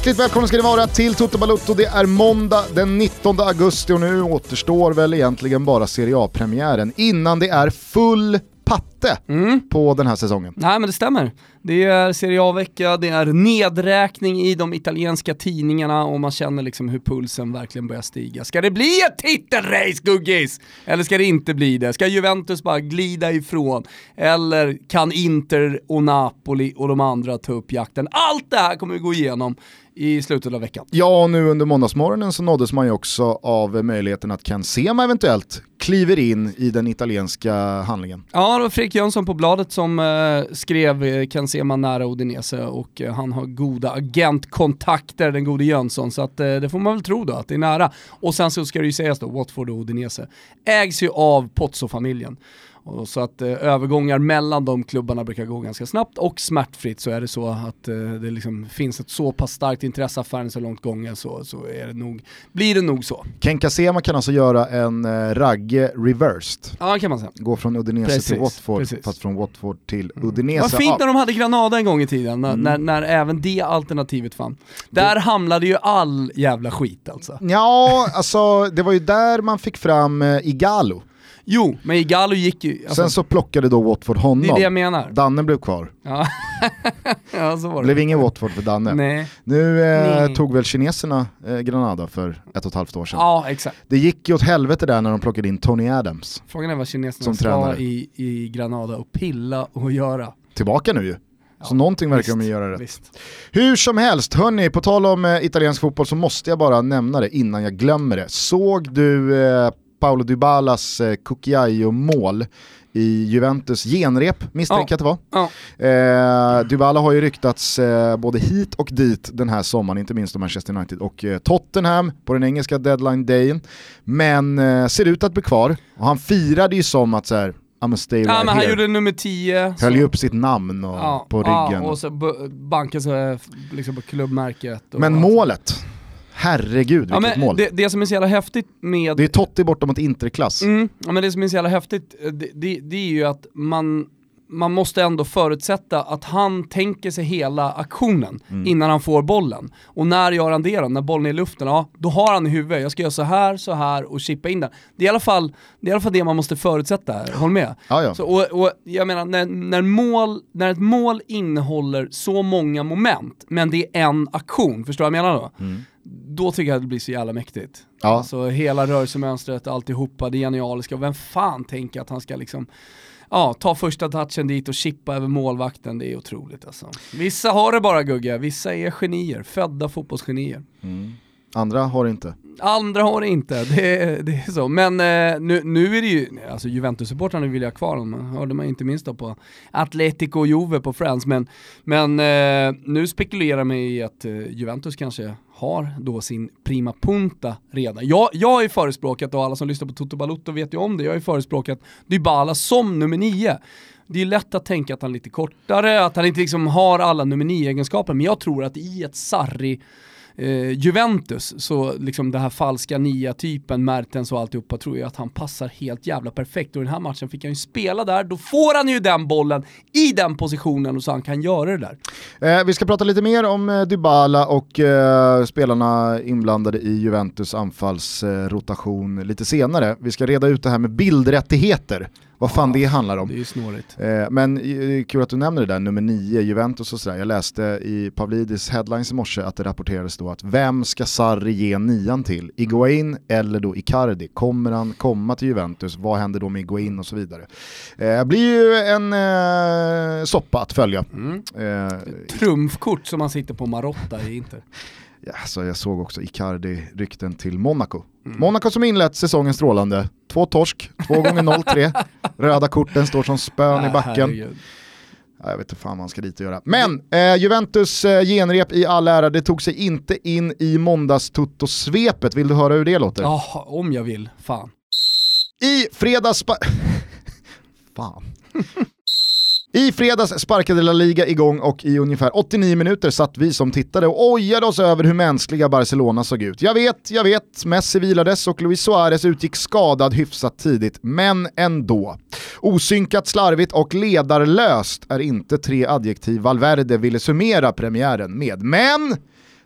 Hjärtligt välkomna ska ni vara till Toto Balutto. Det är måndag den 19 augusti och nu återstår väl egentligen bara Serie A-premiären innan det är full patte Mm. på den här säsongen. Nej men det stämmer. Det är Serie A-vecka, det är nedräkning i de italienska tidningarna och man känner liksom hur pulsen verkligen börjar stiga. Ska det bli ett titelrace Guggis? Eller ska det inte bli det? Ska Juventus bara glida ifrån? Eller kan Inter och Napoli och de andra ta upp jakten? Allt det här kommer vi gå igenom i slutet av veckan. Ja, och nu under måndagsmorgonen så nåddes man ju också av möjligheten att Ken Sema eventuellt kliver in i den italienska handlingen. Ja, det var Fredrik Jönsson på bladet som eh, skrev eh, Ken Sema nära Udinese och eh, han har goda agentkontakter, den gode Jönsson, så att, eh, det får man väl tro då att det är nära. Och sen så ska det ju sägas då, Watford och Udinese ägs ju av Pozzo-familjen. Och så att eh, övergångar mellan de klubbarna brukar gå ganska snabbt och smärtfritt så är det så att eh, det liksom finns ett så pass starkt intresse, affären är så långt gången så, så är det nog, blir det nog så. Ken Kasema kan alltså göra en eh, Ragge reversed. Ja, kan man säga. Gå från Udinese Precis, till Watford, precis. Mm. fast från Watford till Udinese. Vad fint när de hade Granada en gång i tiden, när, Mm. när, när även det alternativet fann. Där hamnade ju all jävla skit alltså. Ja, alltså det var ju där man fick fram eh, Igalo. Jo, men Igalo gick ju... Alltså, Sen så plockade då Watford det honom. är det jag menar. Danne blev kvar. Ja, ja så var Det det. blev ingen Watford för Danne. Nej. Nu eh, Nej. tog väl kineserna eh, Granada för ett och ett halvt år sedan. Ja, exakt. Det gick ju åt helvete där när de plockade in Tony Adams. Frågan är vad kineserna Som ska tränare. i, i Granada och pilla och göra. Tillbaka nu ju. Så någonting verkar de Visst, göra rätt. Visst. Hur som helst, hörni, på tal om eh, italiensk fotboll så måste jag bara nämna det innan jag glömmer det. Såg du eh, Paolo Dybalas eh, Cucchiaio-mål i Juventus genrep, misstänker jag Ja. att det var. Eh, Dybala har ju ryktats eh, både hit och dit den här sommaren, inte minst av Manchester United och eh, Tottenham på den engelska deadline-dagen. Men eh, ser ut att bli kvar, och han firade ju som att så här, I'm a stay Ja right men han here. gjorde nummer 10. Höll ju upp sitt namn och, ja, på ryggen. Ja, och så sig liksom på klubbmärket. Och Men allt. målet, herregud vilket Ja, men mål. Det, det, det som är så jävla häftigt med är Totti borta mot Interklass. Mm, ja, men det som är så jävla häftigt, eh, det, det, det är ju att man, man måste ändå förutsätta att han tänker sig hela aktionen Mm. innan han får bollen. Och när gör han det då? När bollen är i luften? Ja, då har han i huvudet, jag ska göra så här, så här och chippa in den. Det är i alla fall det, är i alla fall det man måste förutsätta här, håll med. Ja, ja. Så, och, och jag menar, när, när, mål, när ett mål innehåller så många moment, men det är en aktion, förstår du vad jag menar då? Då tycker jag att det blir så jävla mäktigt. Mm. Ja. Alltså hela rörelsemönstret, alltihopa, det genialiska. Och vem fan tänker att han ska liksom Ja, ta första touchen dit och chippa över målvakten, det är otroligt alltså. Vissa har det bara Gugge, vissa är genier, födda fotbollsgenier. Andra har inte. Andra har det inte, det, är- det är så. Men eh, nu, nu är det ju, alltså Juventus-supportrarna vill ha kvar honom, hörde man inte minst då på Atletico och Juve på Friends. Men, men eh, nu spekulerar man i att eh, Juventus kanske har då sin prima punta redan. Jag, jag har ju förespråkat, och alla som lyssnar på Toto Balotto vet ju om det, jag har ju förespråkat Dybala som nummer nio. Det är lätt att tänka att han är lite kortare, att han inte liksom har alla nummer nio-egenskaper, men jag tror att i ett Sarri eh, Juventus, så liksom den här falska nia-typen, Mertens och alltihopa, tror jag att han passar helt jävla perfekt. Och i den här matchen fick han ju spela där, då får han ju den bollen i den positionen och så han kan göra det där. Eh, vi ska prata lite mer om eh, Dybala och eh, spelarna inblandade i Juventus anfallsrotation lite senare. Vi ska reda ut det här med bildrättigheter, vad fan det handlar om. Det är ju snårigt. Eh, men eh, kul att du nämner det där, nummer nio, Juventus och sådär. Jag läste i Pavlidis headlines i morse att det rapporterades då att vem ska Sarri ge nian till? Iguain eller då Icardi? Kommer han komma till Juventus? Vad händer då med Iguain och så vidare? Eh, blir ju en eh, soppa att följa. Mm. Eh, Trumfkort som han sitter på Marotta i Inter. ja, så jag såg också Icardi-rykten till Monaco. Mm. Monaco som inlett säsongen strålande. Två torsk, två gånger 0-3. Röda korten står som spön i backen. Jag vet inte fan vad man ska dit och göra. Men eh, Juventus eh, genrep i all ära, det tog sig inte in i måndagstutto-svepet. Vill du höra hur det låter? Ja, om jag vill. Fan. I fredags... fan. I fredags sparkade La Liga igång och i ungefär 89 minuter satt vi som tittade och ojade oss över hur mänskliga Barcelona såg ut. Jag vet, jag vet, Messi vilades och Luis Suarez utgick skadad hyfsat tidigt, men ändå. Osynkat, slarvigt och ledarlöst är inte tre adjektiv Valverde ville summera premiären med. Men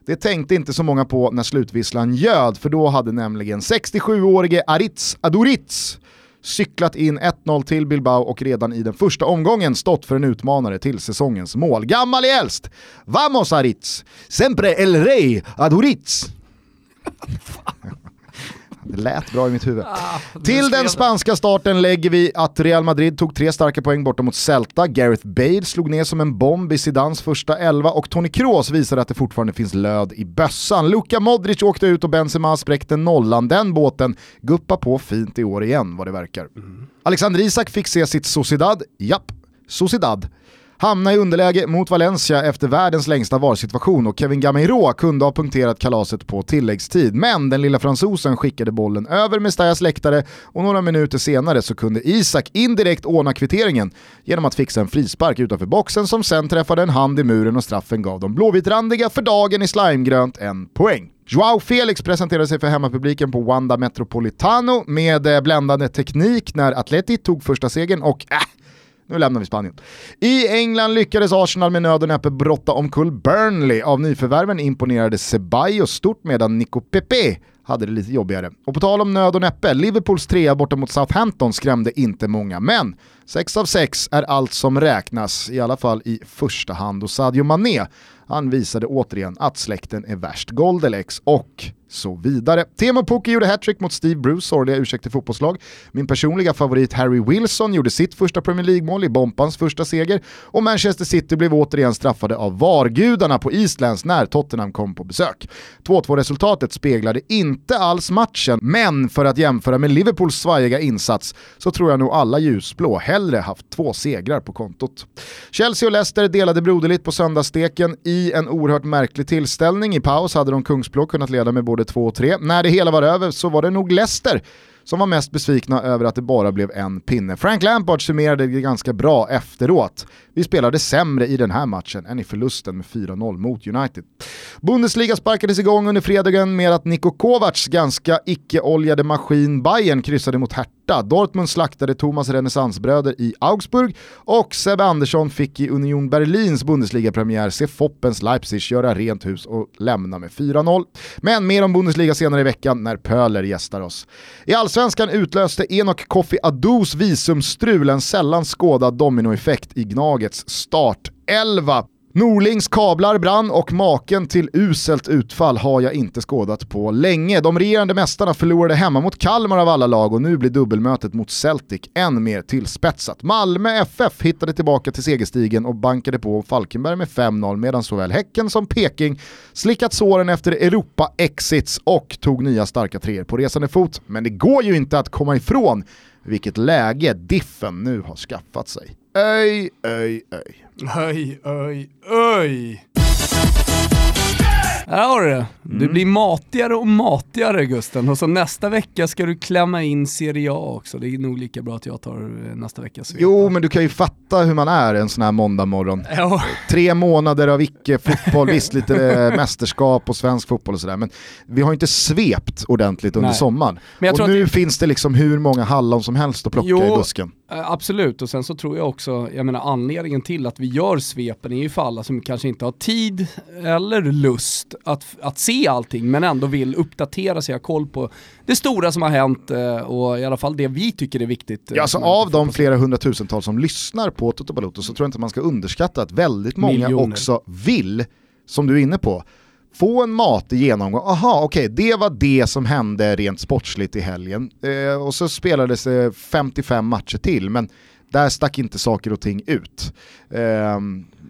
Det tänkte inte så många på när slutvisslan ljöd, för då hade nämligen 67-årige Aritz Aduriz cyklat in 1-0 till Bilbao och redan i den första omgången stått för en utmanare till säsongens mål. Gammal i äldst! Vamos Aritz! Sempre el rey Aduritz! Det lät bra i mitt huvud. Ah, Till den spanska starten lägger vi att Real Madrid tog tre starka poäng borta mot Celta, Gareth Bale slog ner som en bomb i Zidans första elva och Toni Kroos visade att det fortfarande finns löd i bössan. Luka Modric åkte ut och Benzema spräckte nollan. Den båten guppar på fint i år igen vad det verkar. Mm. Alexander Isak fick se sitt Sociedad, japp, Sociedad hamna i underläge mot Valencia efter världens längsta VAR-situation och Kevin Gamiro kunde ha punkterat kalaset på tilläggstid. Men den lilla fransosen skickade bollen över Mestallas läktare och några minuter senare så kunde Isak indirekt ordna kvitteringen genom att fixa en frispark utanför boxen som sen träffade en hand i muren och straffen gav de blåvitrandiga för dagen i slimegrönt en poäng. Joao Felix presenterade sig för hemmapubliken på Wanda Metropolitano med eh, bländande teknik när Atleti tog första segern och äh, nu lämnar vi Spanien. I England lyckades Arsenal med nöd och näppe brotta omkull Burnley. Av nyförvärven imponerade Ceballos stort medan Nico Pepe hade det lite jobbigare. Och på tal om nöd och näppe, Liverpools trea borta mot Southampton skrämde inte många, men 6 av 6 är allt som räknas, i alla fall i första hand. Och Sadio Mané, han visade återigen att släkten är värst. Goldelex och så vidare. Teemu Pukki gjorde hattrick mot Steve Bruce sorgliga ursäkt till fotbollslag. Min personliga favorit Harry Wilson gjorde sitt första Premier League-mål i Bompans första seger och Manchester City blev återigen straffade av VAR-gudarna på Eastlands när Tottenham kom på besök. 2-2 resultatet speglade inte alls matchen, men för att jämföra med Liverpools svajiga insats så tror jag nog alla ljusblå hellre haft två segrar på kontot. Chelsea och Leicester delade broderligt på söndagssteken i en oerhört märklig tillställning. I paus hade de Kungsblå kunnat leda med både 2 och 3. När det hela var över så var det nog Leicester som var mest besvikna över att det bara blev en pinne. Frank Lampard summerade det ganska bra efteråt. Vi spelade sämre i den här matchen än i förlusten med 4-0 mot United. Bundesliga sparkades igång under fredagen med att Niko Kovacs ganska icke-oljade maskin Bayern kryssade mot Hertha. Dortmund slaktade Thomas renässansbröder i Augsburg och Sebbe Andersson fick i Union Berlins Bundesliga-premiär se Foppens Leipzig göra rent hus och lämna med 4-0. Men mer om Bundesliga senare i veckan när Pöler gästar oss. I allsvenskan utlöste Enok Kofi Adous visumstrul en sällan skådad dominoeffekt i Gnagets startelva. Norlings kablar brann och maken till uselt utfall har jag inte skådat på länge. De regerande mästarna förlorade hemma mot Kalmar av alla lag och nu blir dubbelmötet mot Celtic än mer tillspetsat. Malmö FF hittade tillbaka till segerstigen och bankade på Falkenberg med 5-0 medan såväl Häcken som Peking slickat såren efter Europa-exits och tog nya starka treor på resande fot. Men det går ju inte att komma ifrån vilket läge Diffen nu har skaffat sig. Öj, öj, öj. Öj, öj, öj. Här har du det. Du mm. blir matigare och matigare Gusten och så nästa vecka ska du klämma in Serie A också. Det är nog lika bra att jag tar eh, nästa vecka. Jo, men du kan ju fatta hur man är en sån här måndag morgon. Ja. Tre månader av icke-fotboll, visst lite eh, mästerskap och svensk fotboll och sådär, men vi har inte svept ordentligt under Nej. sommaren. och nu det... finns det liksom hur många hallon som helst att plocka jo, i busken. Eh, absolut, och sen så tror jag också, jag menar anledningen till att vi gör svepen är ju för alla som kanske inte har tid eller lust att, att se allting men ändå vill uppdatera sig, ha koll på det stora som har hänt eh, och i alla fall det vi tycker är viktigt. Ja, alltså av de flera hundratusentals som lyssnar på Toto Balotto så tror jag inte man ska underskatta att väldigt många Miljoner. också vill, som du är inne på, få en matig genomgång. Aha, okej, okay, det var det som hände rent sportsligt i helgen. Eh, och så spelades det 55 matcher till, men där stack inte saker och ting ut. Eh,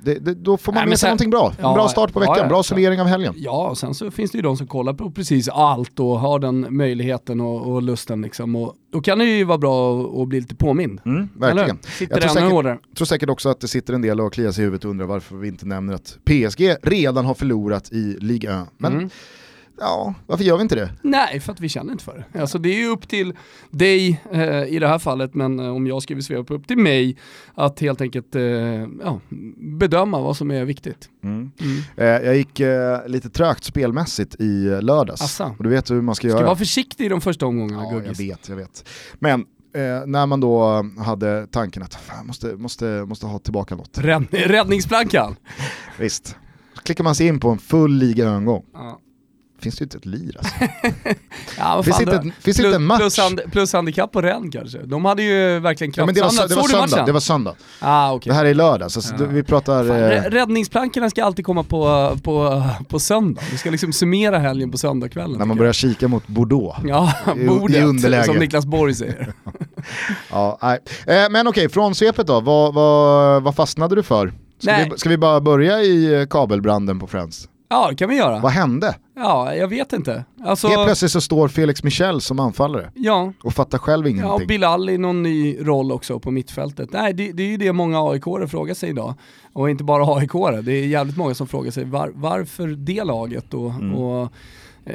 det, det, då får man Nej, med sig någonting bra. Ja, bra start på veckan, ja, bra summering av helgen. Ja, och sen så finns det ju de som kollar på precis allt och har den möjligheten och, och lusten liksom. Och då kan det ju vara bra att bli lite påmind. Mm, verkligen. Jag tror, säkert, tror säkert också att det sitter en del och kliar sig i huvudet och undrar varför vi inte nämner att PSG redan har förlorat i Ligue 1. Men mm. Ja, varför gör vi inte det? Nej, för att vi känner inte för det. Alltså det är ju upp till dig eh, i det här fallet, men eh, om jag skriver svep upp till mig att helt enkelt eh, ja, bedöma vad som är viktigt. Mm. Mm. Eh, jag gick eh, lite trögt spelmässigt i lördags. Assa. Och du vet hur man ska, göra. Ska vara försiktig i de första omgångarna Ja, Guggis. jag vet, jag vet. Men Eh, när man då hade tanken att fan, måste, måste, måste ha tillbaka något. Räddningsplankan? Visst, klickar man sig in på en full ligaövergång. Ja. Finns det ju inte ett lir alltså. Ja, Finns fan inte då? finns plus, inte en match? Plus, hand, plus handikapp på Rennes kanske. De hade ju verkligen Ja, men det, var, kraftsamlat. det, var söndag, matchen? det var söndag. Ah, okej. Det här är lördag, så Ja. vi pratar... Fan, eh, rä- Räddningsplankorna ska alltid komma på, på, på söndag. Vi ska liksom summera helgen på söndagskvällen. när man börjar kika mot Bordeaux. Ja, i- i bordet, underläge. som Niklas Borg säger. Ja, nej. Eh, men okej, från svepet då, vad, vad, vad fastnade du för? Ska Nej. vi, ska vi bara börja i eh, kabelbranden på Friends? Ja, det kan vi göra. Vad hände? Ja, jag vet inte. Alltså, Helt plötsligt så står Felix Michel som anfallare ja, och fattar själv Ja, ingenting. och Bilal i någon ny roll också på mittfältet. Nej, det, det är ju det många aik frågar sig idag. Och inte bara aik det är jävligt många som frågar sig var, varför det laget och, Mm. och eh,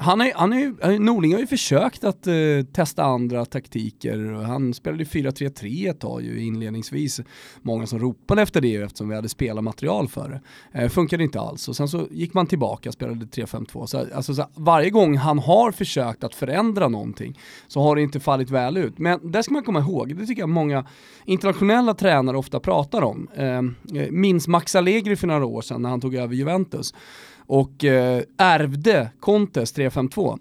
han är, han är, eh, Norling har ju försökt att uh, testa andra taktiker. Han spelade 4-3-3 ett tag ju inledningsvis. Många som ropade efter det eftersom vi hade spelarmaterial för det. Uh, funkade inte alls och sen så gick man tillbaka och spelade 3-5-2. Så, alltså, så, varje gång han har försökt att förändra någonting så har det inte fallit väl ut. Men det ska man komma ihåg, det tycker jag många internationella tränare ofta pratar om. Uh, minns Max Allegri för några år sedan när han tog över Juventus och eh, ärvde Contes 352.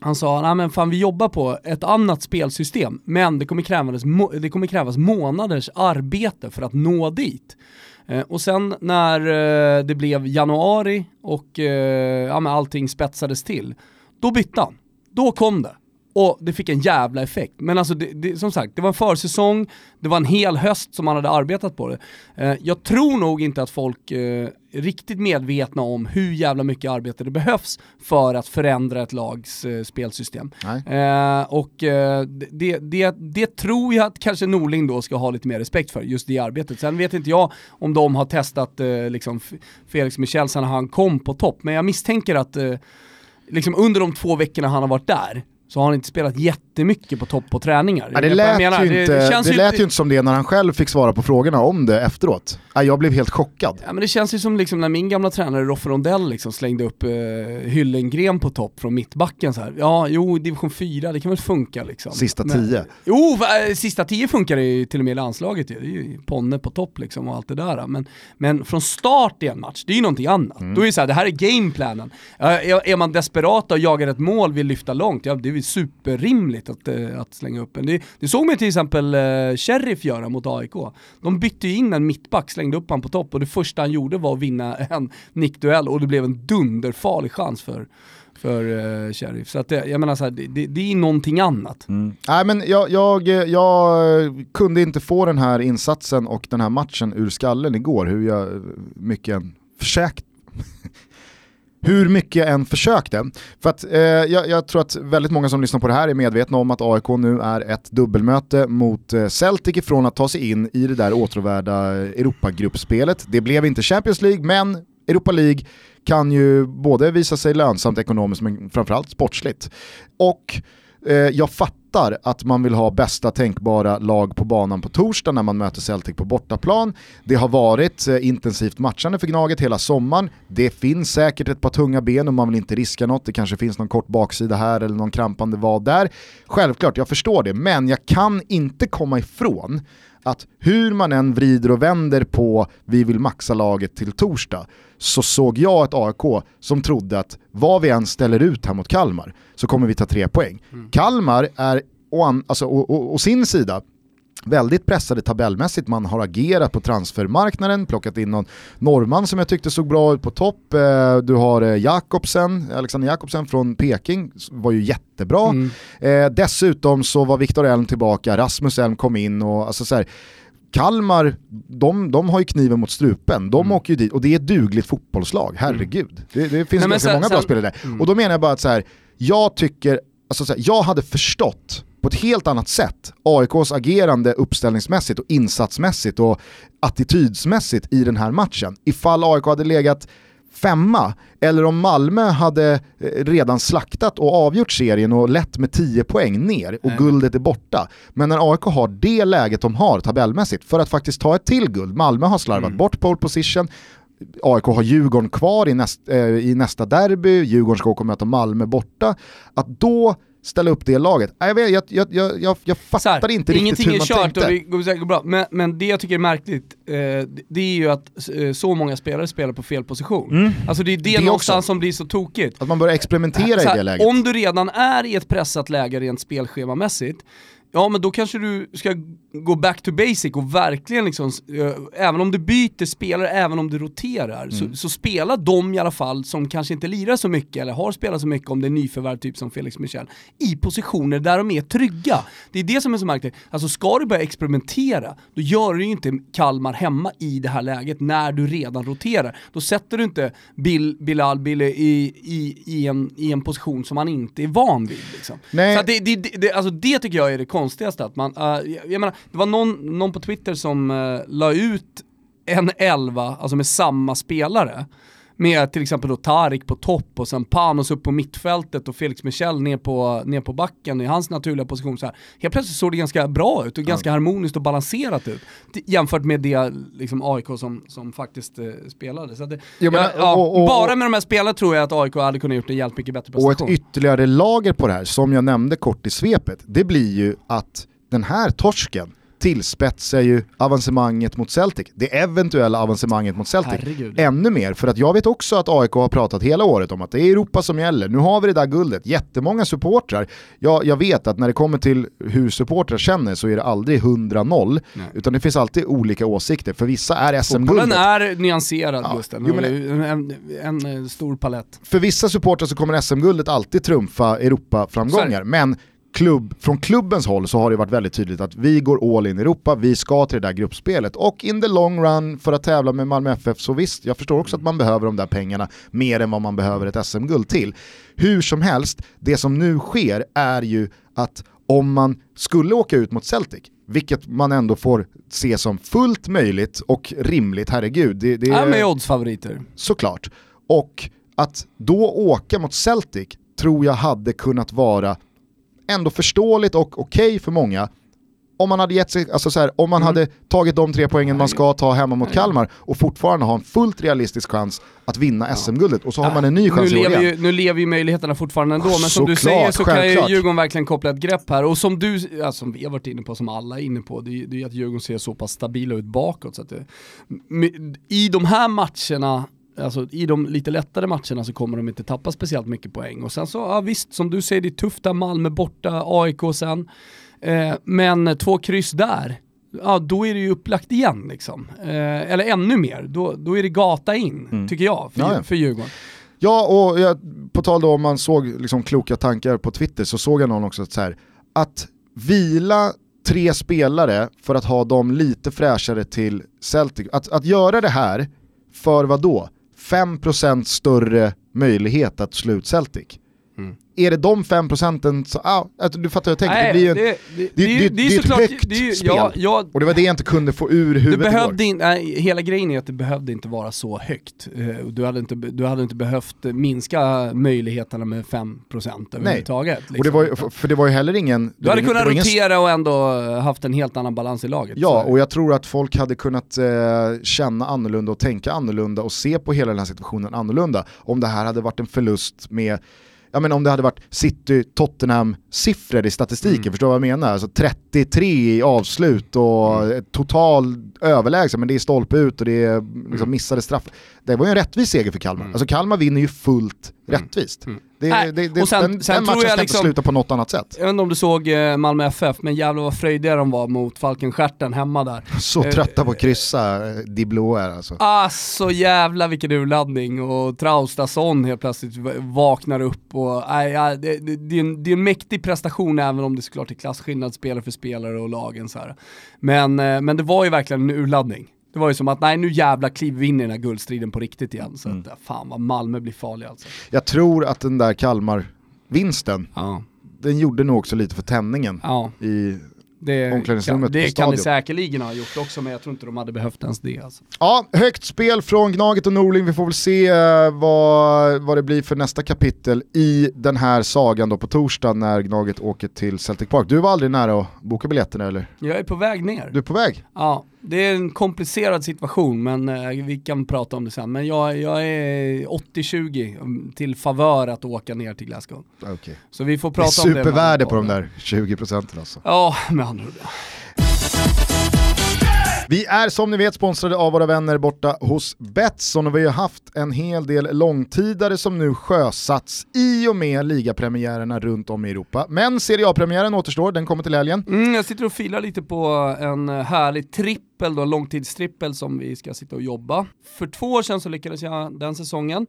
Han sa, nej men fan vi jobbar på ett annat spelsystem, men det kommer krävas, det kommer krävas månaders arbete för att nå dit. Eh, och sen när eh, det blev januari och eh, ja, men allting spetsades till, då bytte han. Då kom det. Och det fick en jävla effekt. Men alltså det, det, som sagt, det var en försäsong, det var en hel höst som man hade arbetat på det. Eh, jag tror nog inte att folk eh, är riktigt medvetna om hur jävla mycket arbete det behövs för att förändra ett lags eh, spelsystem. Eh, och eh, det, det, det tror jag att kanske Norling då ska ha lite mer respekt för, just det arbetet. Sen vet inte jag om de har testat eh, liksom Felix Michel sen han kom på topp, men jag misstänker att eh, liksom under de två veckorna han har varit där så har han inte spelat jättemycket på topp på träningar. Ja, det lät, menar, ju, inte, det, känns lät ju inte som det när han själv fick svara på frågorna om det efteråt. Ja, jag blev helt chockad. Ja men det känns ju som liksom när min gamla tränare Roffe Rondell liksom slängde upp eh, Hyllengren på topp från mittbacken så här. Ja, jo, division 4, det kan väl funka liksom. Sista Men- tio. Jo, va- eh, sista tio funkar det ju till och med i landslaget ju. Det är ju Ponne på topp liksom och allt det där. Men, men från start i en match, det är ju någonting annat. Då är det så här, det här är gameplanen. Uh, är, man desperat och jagar ett mål, vill lyfta långt, ja det ju superrimligt att, eh, att slänga upp en. Det, det såg man till exempel uh, Sheriff göra mot AIK. De bytte ju in en mittback, slängde upp han på topp och det första han gjorde var att vinna en nickduell och det blev en dunderfarlig chans för för uh, Sheriff. Så att det, jag menar så här, det, det, det är någonting annat. Nej men jag, jag, jag kunde inte få den här insatsen och den här matchen ur skallen igår, hur jag mycket än försökt hur mycket jag än försökte. För att eh, jag, jag tror att väldigt många som lyssnar på det här är medvetna om att AIK nu är ett dubbelmöte mot eh, Celtic ifrån att ta sig in i det där åtråvärda Europagruppspelet. Det blev inte Champions League, men Europa League kan ju både visa sig lönsamt ekonomiskt men framförallt sportsligt. Och Eh, jag fattar att man vill ha bästa tänkbara lag på banan på torsdag när man möter Celtic på bortaplan. Det har varit eh, intensivt matchande för Gnaget hela sommaren. Det finns säkert ett par tunga ben och man vill inte riska något. Det kanske finns någon kort baksida här eller någon krampande vad där. Självklart, jag förstår det, men jag kan inte komma ifrån att hur man än vrider och vänder på vi vill maxa laget till torsdag så såg jag ett AIK som trodde att vad vi än ställer ut här mot Kalmar så kommer vi ta tre poäng. Kalmar är å, an, alltså, å, å, å sin sida väldigt pressade tabellmässigt. Man har agerat på transfermarknaden, plockat in någon norrman som jag tyckte såg bra ut på topp. Eh, Du har eh, Jakobsen, Alexander Jakobsen från Peking, var ju jättebra. Mm. Eh, dessutom så var Viktor Elm tillbaka, Rasmus Elm kom in och alltså så här, Kalmar, de, de har ju kniven mot strupen, de åker ju dit och det är ett dugligt fotbollslag, herregud. Det, det finns Nej, ganska sen- många bra sen- spelare där. Mm. Och då menar jag bara att så här, jag tycker, alltså så här, jag hade förstått på ett helt annat sätt AIKs agerande uppställningsmässigt och insatsmässigt och attitydsmässigt i den här matchen. Ifall AIK hade legat femma, eller om Malmö hade eh, redan slaktat och avgjort serien och lett med 10 poäng ner och Nej. guldet är borta. Men när AIK har det läget de har tabellmässigt för att faktiskt ta ett till guld, Malmö har slarvat Mm. bort pole position, AIK har Djurgården kvar i, näst, eh, i nästa derby, Djurgården ska åka och möta Malmö borta, att då ställa upp det laget. Jag, vet, jag, jag, jag, jag, jag fattar här, inte riktigt hur man Ingenting är kört tänkte. och det går säkert bra, men, men det jag tycker är märkligt, eh, det är ju att eh, så många spelare spelar på fel position. Mm. Alltså det är det, Det någonstans också. som blir så tokigt. Att man börjar experimentera Så i här, det läget. Om du redan är i ett pressat läge rent spelschemamässigt, ja men då kanske du ska gå back to basic och verkligen liksom, eh, även om du byter spelare, även om du roterar, så, så spela de i alla fall som kanske inte lirar så mycket eller har spelat så mycket om det är nyförvärv typ som Felix Michel, i positioner där de är trygga. Det är det som är så märkligt. Alltså ska du börja experimentera, då gör du ju inte Kalmar hemma i det här läget när du redan roterar. Då sätter du inte Bill, Bilal Bille i, i, i, en, i en position som han inte är van vid. Liksom. Nej. Så det, det, det, alltså det tycker jag är det konstigaste. Att man, eh, jag, jag menar, det var någon, någon på Twitter som uh, la ut en elva, alltså med samma spelare. Med till exempel då Tarik på topp och sen Panos upp på mittfältet och Felix Michel ner på, ner på backen i hans naturliga position. Så här. Helt plötsligt såg det ganska bra ut och ganska harmoniskt och balanserat ut. Jämfört med det liksom, AIK som, som faktiskt eh, spelade. Så det, Ja, men, ja, ja, och- och- bara med de här spelarna tror jag att AIK hade kunnat gjort en jävligt mycket bättre Och ett prestation. ytterligare lager på det här, som jag nämnde kort i svepet, det blir ju att den här torsken tillspetsar ju avancemanget mot Celtic, det eventuella avancemanget mot Celtic, Herregud. ännu mer. För att jag vet också att AIK har pratat hela året om att det är Europa som gäller, nu har vi det där guldet. Jättemånga supportrar, jag, jag vet att när det kommer till hur supportrar känner så är det aldrig 100-0, Nej. utan det finns alltid olika åsikter. För vissa är SM-guldet. är nyanserad Ja, Gusten, jo, men- en, en, en stor palett. för vissa supportrar så kommer SM-guldet alltid trumfa Europa-framgångar. Men klubb, från klubbens håll så har det varit väldigt tydligt att vi går all in i Europa, vi ska till det där gruppspelet. Och in the long run för att tävla med Malmö FF, så visst, jag förstår också att man behöver de där pengarna mer än vad man behöver ett SM-guld till. Hur som helst, det som nu sker är ju att om man skulle åka ut mot Celtic, vilket man ändå får se som fullt möjligt och rimligt, herregud. Det, det Är med oddsfavoriter. såklart. Och att då åka mot Celtic tror jag hade kunnat vara ändå förståeligt och okej för många om man hade gett sig, alltså så här, om man Mm. hade tagit de tre poängen man ska ta hemma mot Kalmar och fortfarande ha en fullt realistisk chans att vinna SM-guldet och så har man en ny chans nu i år lever, igen. ju, nu lever ju möjligheterna fortfarande ändå, men som du Såklart, säger så kan ju. Djurgården verkligen koppla ett grepp här. Och som du, ja, som vi har varit inne på, som alla är inne på, det är det är ju att Djurgården ser så pass stabila ut bakåt. Så att det, I de här matcherna, alltså i de lite lättare matcherna så kommer de inte tappa speciellt mycket poäng. Och sen så, ja visst, som du säger, det är tufft där, Malmö borta, AIK sen. Eh, men två kryss där, ja då är det ju upplagt igen liksom. Eh, eller ännu mer, då, då är det gata in, tycker jag, för, Mm. För Djurgården. Ja, och jag, på tal då om man såg liksom kloka tankar på Twitter så såg jag någon också att, så här, att vila tre spelare för att ha dem lite fräschare till Celtic, att, att göra det här för vad då? 5% större möjlighet att slå ut Celtic. Är det de 5 procenten, så, ah, att du fattar hur jag tänker, Nej, det blir ju det, det, det- det, är ju- det- det det ett såklart, högt det är spel. ja, ja, och det var det jag inte kunde få ur det huvudet igår. behövde in, nej, hela grejen är att det behövde inte vara så högt. Eh, Du hade inte, du hade inte behövt minska möjligheterna med 5% överhuvudtaget. Och det var, ju- för- för det var ju heller ingen... du hade det kunnat ingen rotera och ändå haft en helt annan balans i laget. Ja, och jag tror att folk hade kunnat eh, känna annorlunda och tänka annorlunda och se på hela den här situationen annorlunda om det här hade varit en förlust med Ja men om det hade varit City-Tottenham-siffror i statistiken, Mm. förstår du vad jag menar? Alltså 33 i avslut och Mm. total överlägsen, men det är stolpe ut och det är liksom missade straff. Det var ju en rättvis seger för Kalmar. Mm. Alltså Kalmar vinner ju fullt rättvist. Mm. Det, Nej, det, det, och sen- den, sen den tror matchen jag ska liksom- inte sluta på något annat sätt. Jag vet inte om du såg eh, Malmö FF, men jävlar vad fröjdiga de var mot Falkenstjärten hemma där. Så Eh, trötta på att kryssa eh, Di Blå är alltså. Alltså jävla vilken urladdning och Traustason helt plötsligt vaknar upp och nej, ja, det, det, det, är en, det är en mäktig prestation även om det såklart är klasskillnad spelare för spelare och lagen så här. Men, men det var ju verkligen en urladdning. Det var ju som att nej nu jävla kliver vi in i den här guldstriden på riktigt igen. Så att, fan vad Malmö blir farliga alltså. Jag tror att den där Kalmar-vinsten, Ja, den gjorde nog också lite för tändningen ja i... det, Omklädningsrummet kan, det på kan det säkerligen ha gjort också men jag tror inte de hade behövt ens det alltså. Ja, högt spel från Gnaget och Norling. Vi får väl se eh, vad, vad det blir för nästa kapitel i den här sagan då på torsdag när Gnaget åker till Celtic Park. Du var aldrig nära att boka biljetterna eller? Jag är på väg ner. Du är på väg? Ja, det är en komplicerad situation men eh, vi kan prata om det sen. Men jag, jag är 80-20 till favör att åka ner till Glasgow. Okay. Så vi får prata om det. Supervärde på de där 20 procenten alltså. Ja, med andra ord. Vi är som ni vet sponsrade av våra vänner borta hos Betsson och vi har haft en hel del långtidare som nu sjösatts i och med ligapremiärerna runt om i Europa. Men Serie A-premiären återstår, den kommer till helgen. Mm, jag sitter och filar lite på en härlig trippel, då, en långtidstrippel som vi ska sitta och jobba. För två år sedan så lyckades jag den säsongen.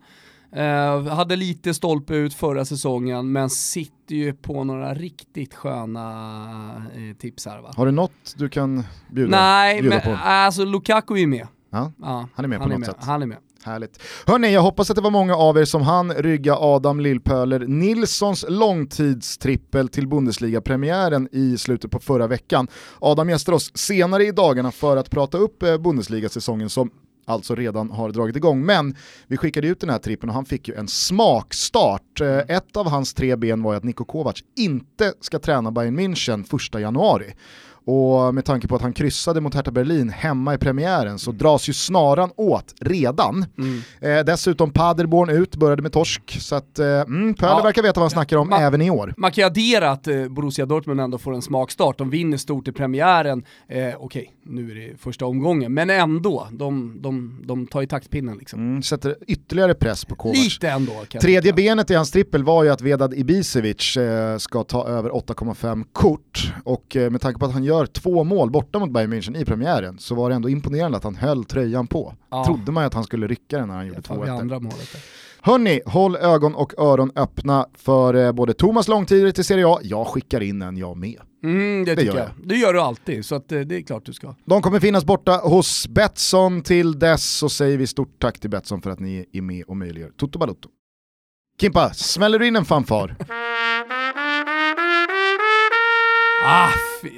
Uh, hade lite stolpe ut förra säsongen men sitter ju på några riktigt sköna uh, tips här va. Har du något du kan bjuda, Nej, bjuda men, på? alltså Lukaku är med. Ja, ja han är med han på är något med. sätt. Han är med. Härligt. Hörni, jag hoppas att det var många av er som han rygga Adam Lillpöler Nilssons långtidstrippel till Bundesliga-premiären i slutet på förra veckan. Adam gästar oss senare i dagarna för att prata upp eh, Bundesliga-säsongen som alltså redan har dragit igång. Men vi skickade ut den här trippen och han fick ju en smakstart. Eh, ett av hans tre ben var att Niko Kovac inte ska träna Bayern München första januari. Och med tanke på att han kryssade mot Hertha Berlin hemma i premiären så dras ju snaran åt redan. Mm. Eh, dessutom Paderborn ut, började med torsk. Så att eh, mm, ja. verkar veta vad han snackar om man, även i år. Man kan ju addera att eh, Borussia Dortmund ändå får en smakstart. De vinner stort i premiären. Eh, Okej, okay, nu är det första omgången, men ändå. De, de, de tar ju taktpinnen liksom. Mm, sätter ytterligare press på Kovac. Lite ändå. Tredje benet i hans trippel var ju att Vedad Ibisevic eh, ska ta över 8,5 kort. Och eh, med tanke på att han gör gör två mål borta mot Bayern München i premiären så var det ändå imponerande att han höll tröjan på. Ja. Trodde man ju att han skulle rycka den när han gjorde 2-1. Hörni, håll ögon och öron öppna för eh, både Thomas långtider till Serie A, jag skickar in en jag med. Mm, det, det gör jag. jag. Det gör du alltid, så eh, det är klart du ska. De kommer finnas borta hos Betsson till dess så säger vi stort tack till Betsson för att ni är med och möjliggör Toto Balotto. Kimpa, smäller du in en fanfar? Ah, fy,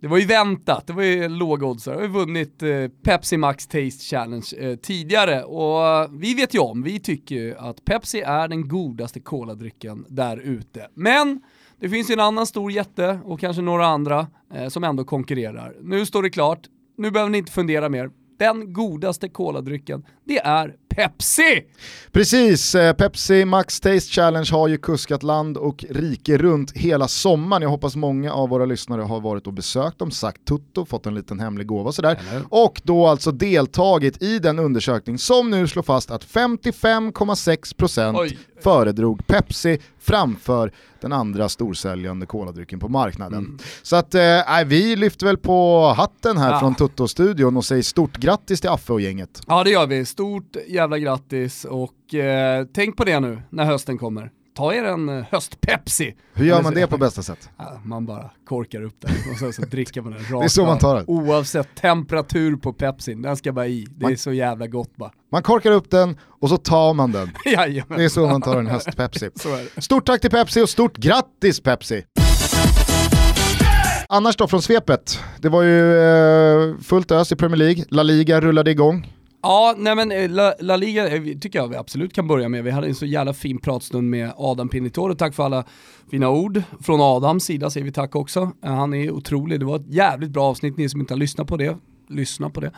det var ju väntat, det var ju lågoddsare. Vi har ju vunnit eh, Pepsi Max Taste Challenge eh, tidigare och eh, vi vet ju om, vi tycker ju att Pepsi är den godaste koladrycken där ute. Men det finns ju en annan stor jätte och kanske några andra eh, som ändå konkurrerar. Nu står det klart, nu behöver ni inte fundera mer den godaste koladrycken, det är Pepsi! Precis, eh, Pepsi Max Taste Challenge har ju kuskat land och rike runt hela sommaren. Jag hoppas många av våra lyssnare har varit och besökt dem, sagt tutto, fått en liten hemlig gåva sådär. Och då alltså deltagit i den undersökning som nu slår fast att 55,6% föredrog Pepsi framför den andra storsäljande koladrycken på marknaden. Mm. Så att eh, vi lyfter väl på hatten här ja. från Tutto-studion och säger stort grattis till Affe och gänget. Ja det gör vi, stort jävla grattis och eh, tänk på det nu när hösten kommer ta er en eh, höstpepsi. Hur gör man det på bästa sätt? Ja, man bara korkar upp den och sen så dricker man den rakt Det är så man tar den. Oavsett temperatur på pepsin, den ska bara i. Det man, är så jävla gott bara. Man korkar upp den och så tar man den. Jajamän. Det är så man tar en höstpepsi. Stort tack till Pepsi och stort grattis Pepsi! Annars då från svepet, det var ju eh, fullt ös i Premier League, La Liga rullade igång. Ja, nej men eh, La, La Liga eh, tycker jag vi absolut kan börja med. Vi hade en så jävla fin pratstund med Adam Pinitore. Tack för alla fina ord. Från Adams sida säger vi tack också. Eh, han är otrolig. Det var ett jävligt bra avsnitt, ni som inte har lyssnat på det lyssna på det.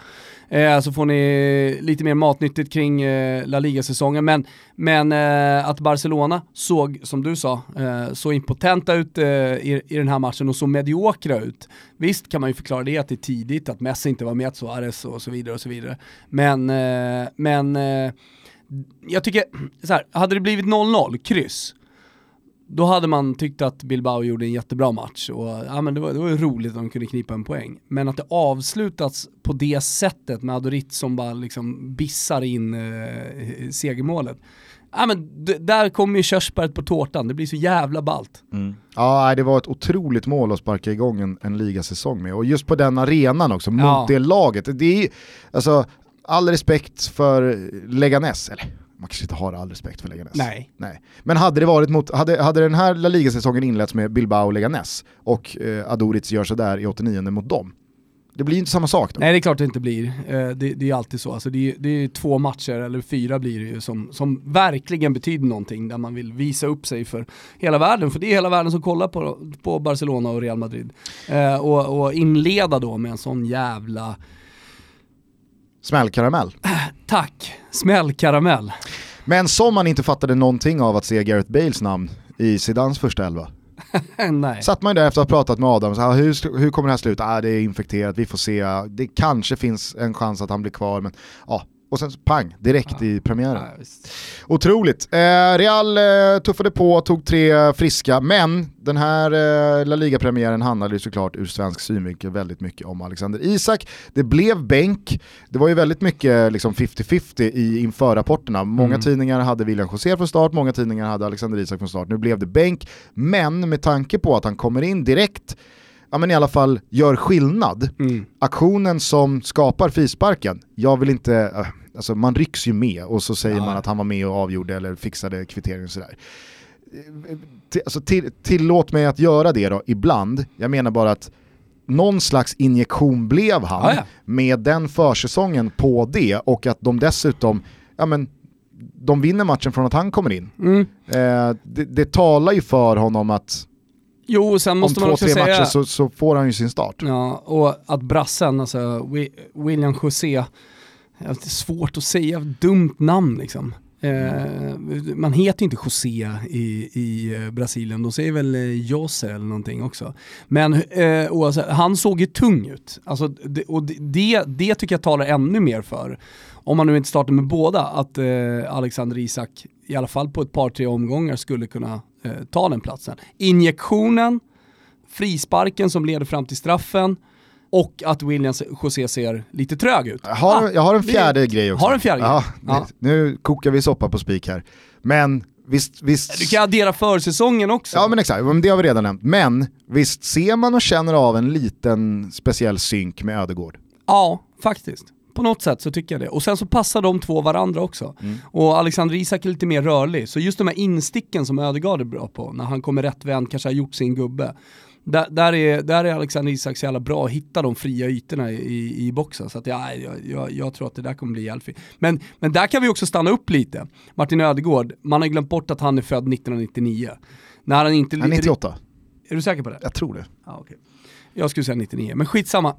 Eh, så får ni lite mer matnyttigt kring eh, La Liga-säsongen. Men, men eh, att Barcelona såg, som du sa, eh, så impotenta ut eh, i, i den här matchen och så mediokra ut. Visst kan man ju förklara det att det är tidigt, att Messi inte var med, att Suarez och så vidare och så vidare. Men, eh, men eh, jag tycker, så här, hade det blivit 0-0, kryss, då hade man tyckt att Bilbao gjorde en jättebra match och ja, men det, var, det var roligt att de kunde knipa en poäng. Men att det avslutats på det sättet med Adorit som bara liksom bissar in eh, segermålet. Ja, men där kommer ju körsbäret på tårtan, det blir så jävla balt. Mm. Ja, det var ett otroligt mål att sparka igång en, en ligasäsong med. Och just på den arenan också, mot ja. det laget. Det är, alltså, all respekt för Leganes, eller man kanske inte har all respekt för Leganes. Nej. Nej. Men hade det varit mot, hade, hade den här La Liga-säsongen inletts med Bilbao och Leganes och eh, Adoric gör sådär i 89 mot dem, det blir inte samma sak då. Nej det är klart det inte blir. Eh, det, det, är alltid så. Alltså det, är, det är två matcher, eller fyra blir det ju, som, som verkligen betyder någonting. Där man vill visa upp sig för hela världen. För det är hela världen som kollar på, på Barcelona och Real Madrid. Eh, och, och inleda då med en sån jävla Smällkaramell. Tack, smällkaramell. Men som man inte fattade någonting av att se Gareth Bales namn i Zidans första elva. Nej. Satt man ju där efter att ha pratat med Adam, så här, hur, hur kommer det här sluta? Ah, det är infekterat, vi får se, det kanske finns en chans att han blir kvar, men ja, och sen pang, direkt ja. i premiären. Ja, Otroligt. Eh, Real eh, tuffade på, tog tre friska, men den här eh, La Liga-premiären handlade ju såklart ur svensk synvinkel väldigt mycket om Alexander Isak. Det blev bänk, det var ju väldigt mycket liksom 50-50 i införrapporterna. Många mm. tidningar hade William José från start, många tidningar hade Alexander Isak från start. Nu blev det bänk, men med tanke på att han kommer in direkt ja, men i alla fall gör skillnad. Mm. Aktionen som skapar frisparken, jag vill inte, äh, alltså man rycks ju med och så säger ja. man att han var med och avgjorde eller fixade kvitteringen och sådär. Alltså, till, tillåt mig att göra det då ibland, jag menar bara att någon slags injektion blev han ja, ja. med den försäsongen på det och att de dessutom, ja men de vinner matchen från att han kommer in. Mm. Eh, det, det talar ju för honom att Jo, sen måste man också säga... Om två, tre matcher så, så, får han ju sin start. Ja, och att brassen, alltså William José, det är svårt att säga, dumt namn liksom. Eh, man heter inte José i, i eh, Brasilien, de säger väl eh, Jose eller någonting också. Men eh, alltså, han såg ju tung ut. Alltså, det, och det, det tycker jag talar ännu mer för, om man nu inte startar med båda, att eh, Alexander Isak i alla fall på ett par, tre omgångar skulle kunna eh, ta den platsen. Injektionen, frisparken som leder fram till straffen, och att Williams José ser lite trög ut. Jag har, ah, jag har en fjärde det, grej också. Har en fjärde ja? Ja. Nu kokar vi soppa på spik här. Men visst, visst... Du kan addera försäsongen också. Ja men exakt, det har vi redan nämnt. Men visst ser man och känner av en liten speciell synk med Ödegård? Ja, faktiskt. På något sätt så tycker jag det. Och sen så passar de två varandra också. Mm. Och Alexander Isak är lite mer rörlig, så just de här insticken som Ödegaard är bra på, när han kommer rättvänd, kanske har gjort sin gubbe, där, där, är, där är Alexander Isak så jävla bra att hitta de fria ytorna i, i boxen. Så att ja, jag, jag, jag tror att det där kommer bli hjälpligt. Men, men där kan vi också stanna upp lite. Martin Ödegård, man har glömt bort att han är född 1999. När han inte... Han är 98. Är du säker på det? Jag tror det. Ah, okay. Jag skulle säga 99, men skitsamma.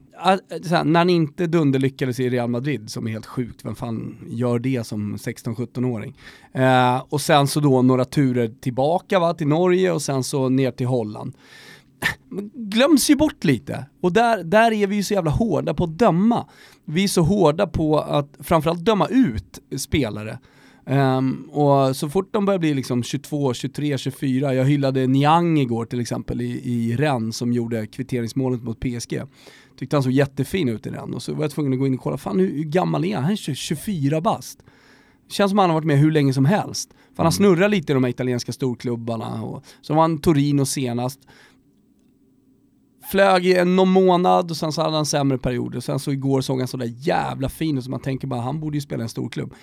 Såhär, när han inte dunderlyckades i Real Madrid, som är helt sjukt, vem fan gör det som 16-17-åring? Eh, och sen så då några turer tillbaka va, till Norge och sen så ner till Holland glöms ju bort lite. Och där, där är vi ju så jävla hårda på att döma. Vi är så hårda på att framförallt döma ut spelare. Um, och så fort de börjar bli liksom 22, 23, 24, jag hyllade Niang igår till exempel i, i Rennes som gjorde kvitteringsmålet mot PSG. Tyckte han såg jättefin ut i den och så var jag tvungen att gå in och kolla, fan hur, hur gammal är han? Han är 24 bast. Känns som han har varit med hur länge som helst. För han mm. snurrat lite i de här italienska storklubbarna. Och, så var han Torino senast flög i någon månad och sen så hade han sämre perioder. Sen så igår såg han sådär jävla fin ut så man tänker bara han borde ju spela i en stor klubb.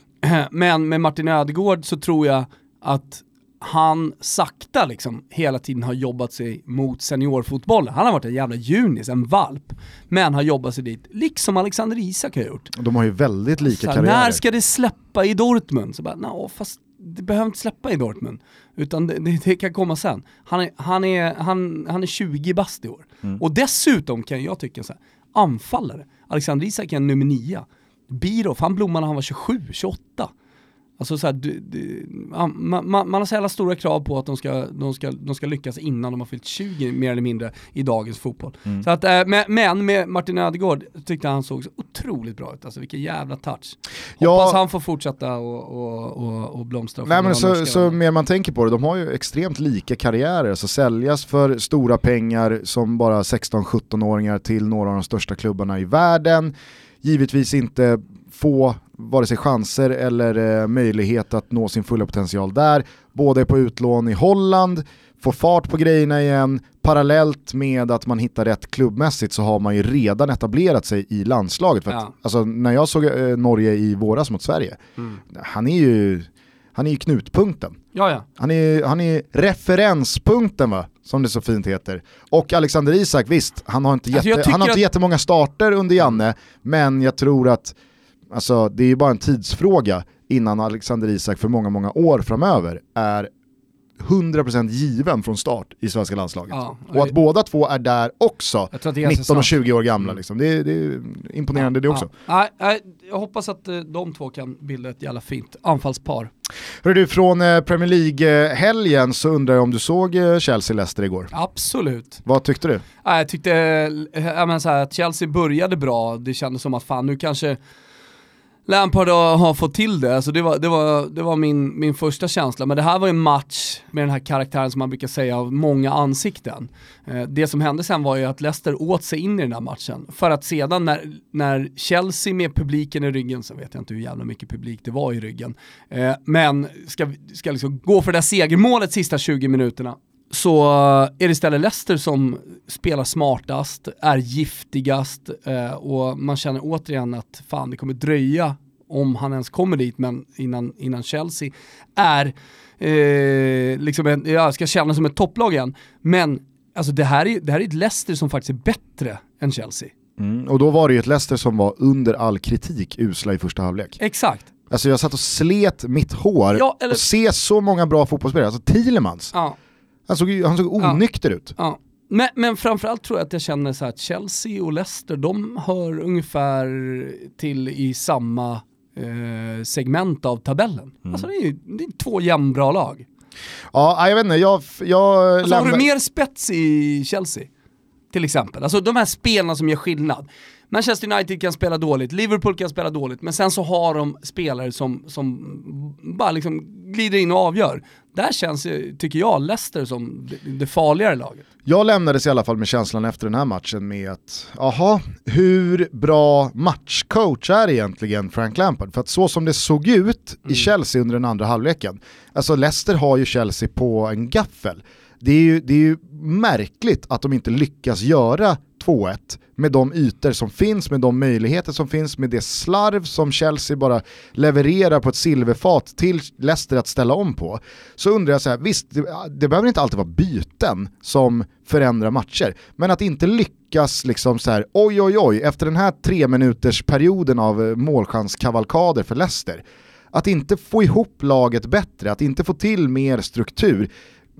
Men med Martin Ödegård så tror jag att han sakta liksom hela tiden har jobbat sig mot seniorfotbollen. Han har varit en jävla junis, en valp. Men har jobbat sig dit, liksom Alexander Isak har gjort. De har ju väldigt lika karriärer. När ska det släppa i Dortmund? Så bara, no, fast det behöver inte släppa i Dortmund. Utan det, det, det, kan komma sen. Han är, han är, han, han är 20 bast i år. Mm. Och dessutom kan jag tycka så här, anfallare. Alexander Isak är nummer 9. Birov, han blommade när han var 27, 28. Alltså så här, du, du, man, man, har så jävla stora krav på att de ska, de, ska, de ska lyckas innan de har fyllt 20 mer eller mindre i dagens fotboll. Mm. Så att, äh, men med Martin Ödegård tyckte han såg så otroligt bra ut, alltså vilken jävla touch. Ja. Hoppas han får fortsätta och, och, och, och blomstra. Nej, men så, så mer man tänker på det, de har ju extremt lika karriärer, så säljas för stora pengar som bara 16-17-åringar till några av de största klubbarna i världen. Givetvis inte få vare sig chanser eller eh, möjlighet att nå sin fulla potential där. Båda är på utlån i Holland, får fart på grejerna igen, parallellt med att man hittar rätt klubbmässigt så har man ju redan etablerat sig i landslaget. För att, ja. alltså, när jag såg eh, Norge i våras mot Sverige, mm. han är ju han är ju knutpunkten. Ja, ja. Han, är, han är referenspunkten va, som det så fint heter. Och Alexander Isak, visst, han har inte, alltså, jätte, han har inte att... jättemånga starter under Janne, men jag tror att Alltså det är ju bara en tidsfråga innan Alexander Isak för många, många år framöver är 100% given från start i svenska landslaget. Ja, och att båda två är där också, det är ganska 19 och sant. 20 år gamla. Liksom. Det, är, det är imponerande det också. Ja. Jag hoppas att eh, de två kan bilda ett jävla fint anfallspar. Hörru du, från eh, Premier League-helgen så undrar jag om du såg eh, Chelsea-Leicester igår. Absolut. Vad tyckte du? Jag tyckte jag menar så här, att Chelsea började bra, det kändes som att fan nu kanske Lampard har, fått till det, alltså det var, det var, det var min, min första känsla. Men det här var en match med den här karaktären som man brukar säga av många ansikten. Eh, det som hände sen var ju att Leicester åt sig in i den här matchen. För att sedan när, när Chelsea med publiken i ryggen, så vet jag inte hur jävla mycket publik det var i ryggen, eh, men ska, ska liksom gå för det där segermålet sista 20 minuterna, så är det istället Leicester som spelar smartast, är giftigast eh, och man känner återigen att fan det kommer dröja om han ens kommer dit men innan, innan Chelsea är eh, liksom en, jag ska känna som ett topplag igen. Men alltså det här, är, det här är ett Leicester som faktiskt är bättre än Chelsea. Mm. Och då var det ju ett Leicester som var under all kritik usla i första halvlek. Exakt. Alltså jag satt och slet mitt hår Ja, eller- och se så många bra fotbollsspelare. Alltså Thielemans, Ja. Han såg, han såg Ja. onykter ut. Ja. Men, men framförallt tror jag att jag känner så här att Chelsea och Leicester, de hör ungefär till i samma eh, segment av tabellen. Alltså det är det är två jämnbra lag. Ja, jag vet inte, jag... jag Alltså har du lämnar- mer spets i Chelsea? Till exempel. Alltså de här spelarna som gör skillnad. Manchester United kan spela dåligt, Liverpool kan spela dåligt, men sen så har de spelare som, som bara liksom glider in och avgör. Där känns, tycker jag, Leicester som det, farligare laget. Jag lämnades i alla fall med känslan efter den här matchen med att, jaha, hur bra matchcoach är egentligen Frank Lampard? För att så som det såg ut i Chelsea under den andra halvleken, alltså Leicester har ju Chelsea på en gaffel. Det är ju, det är ju märkligt att de inte lyckas göra 2-1 med de ytor som finns, med de möjligheter som finns, med det slarv som Chelsea bara levererar på ett silverfat till Leicester att ställa om på. Så undrar jag så här, visst, det, det behöver inte alltid vara byten som förändrar matcher, men att inte lyckas liksom så här, oj oj oj, efter den här tre minuters perioden av eh, målchanskavalkader för Leicester, att inte få ihop laget bättre, att inte få till mer struktur,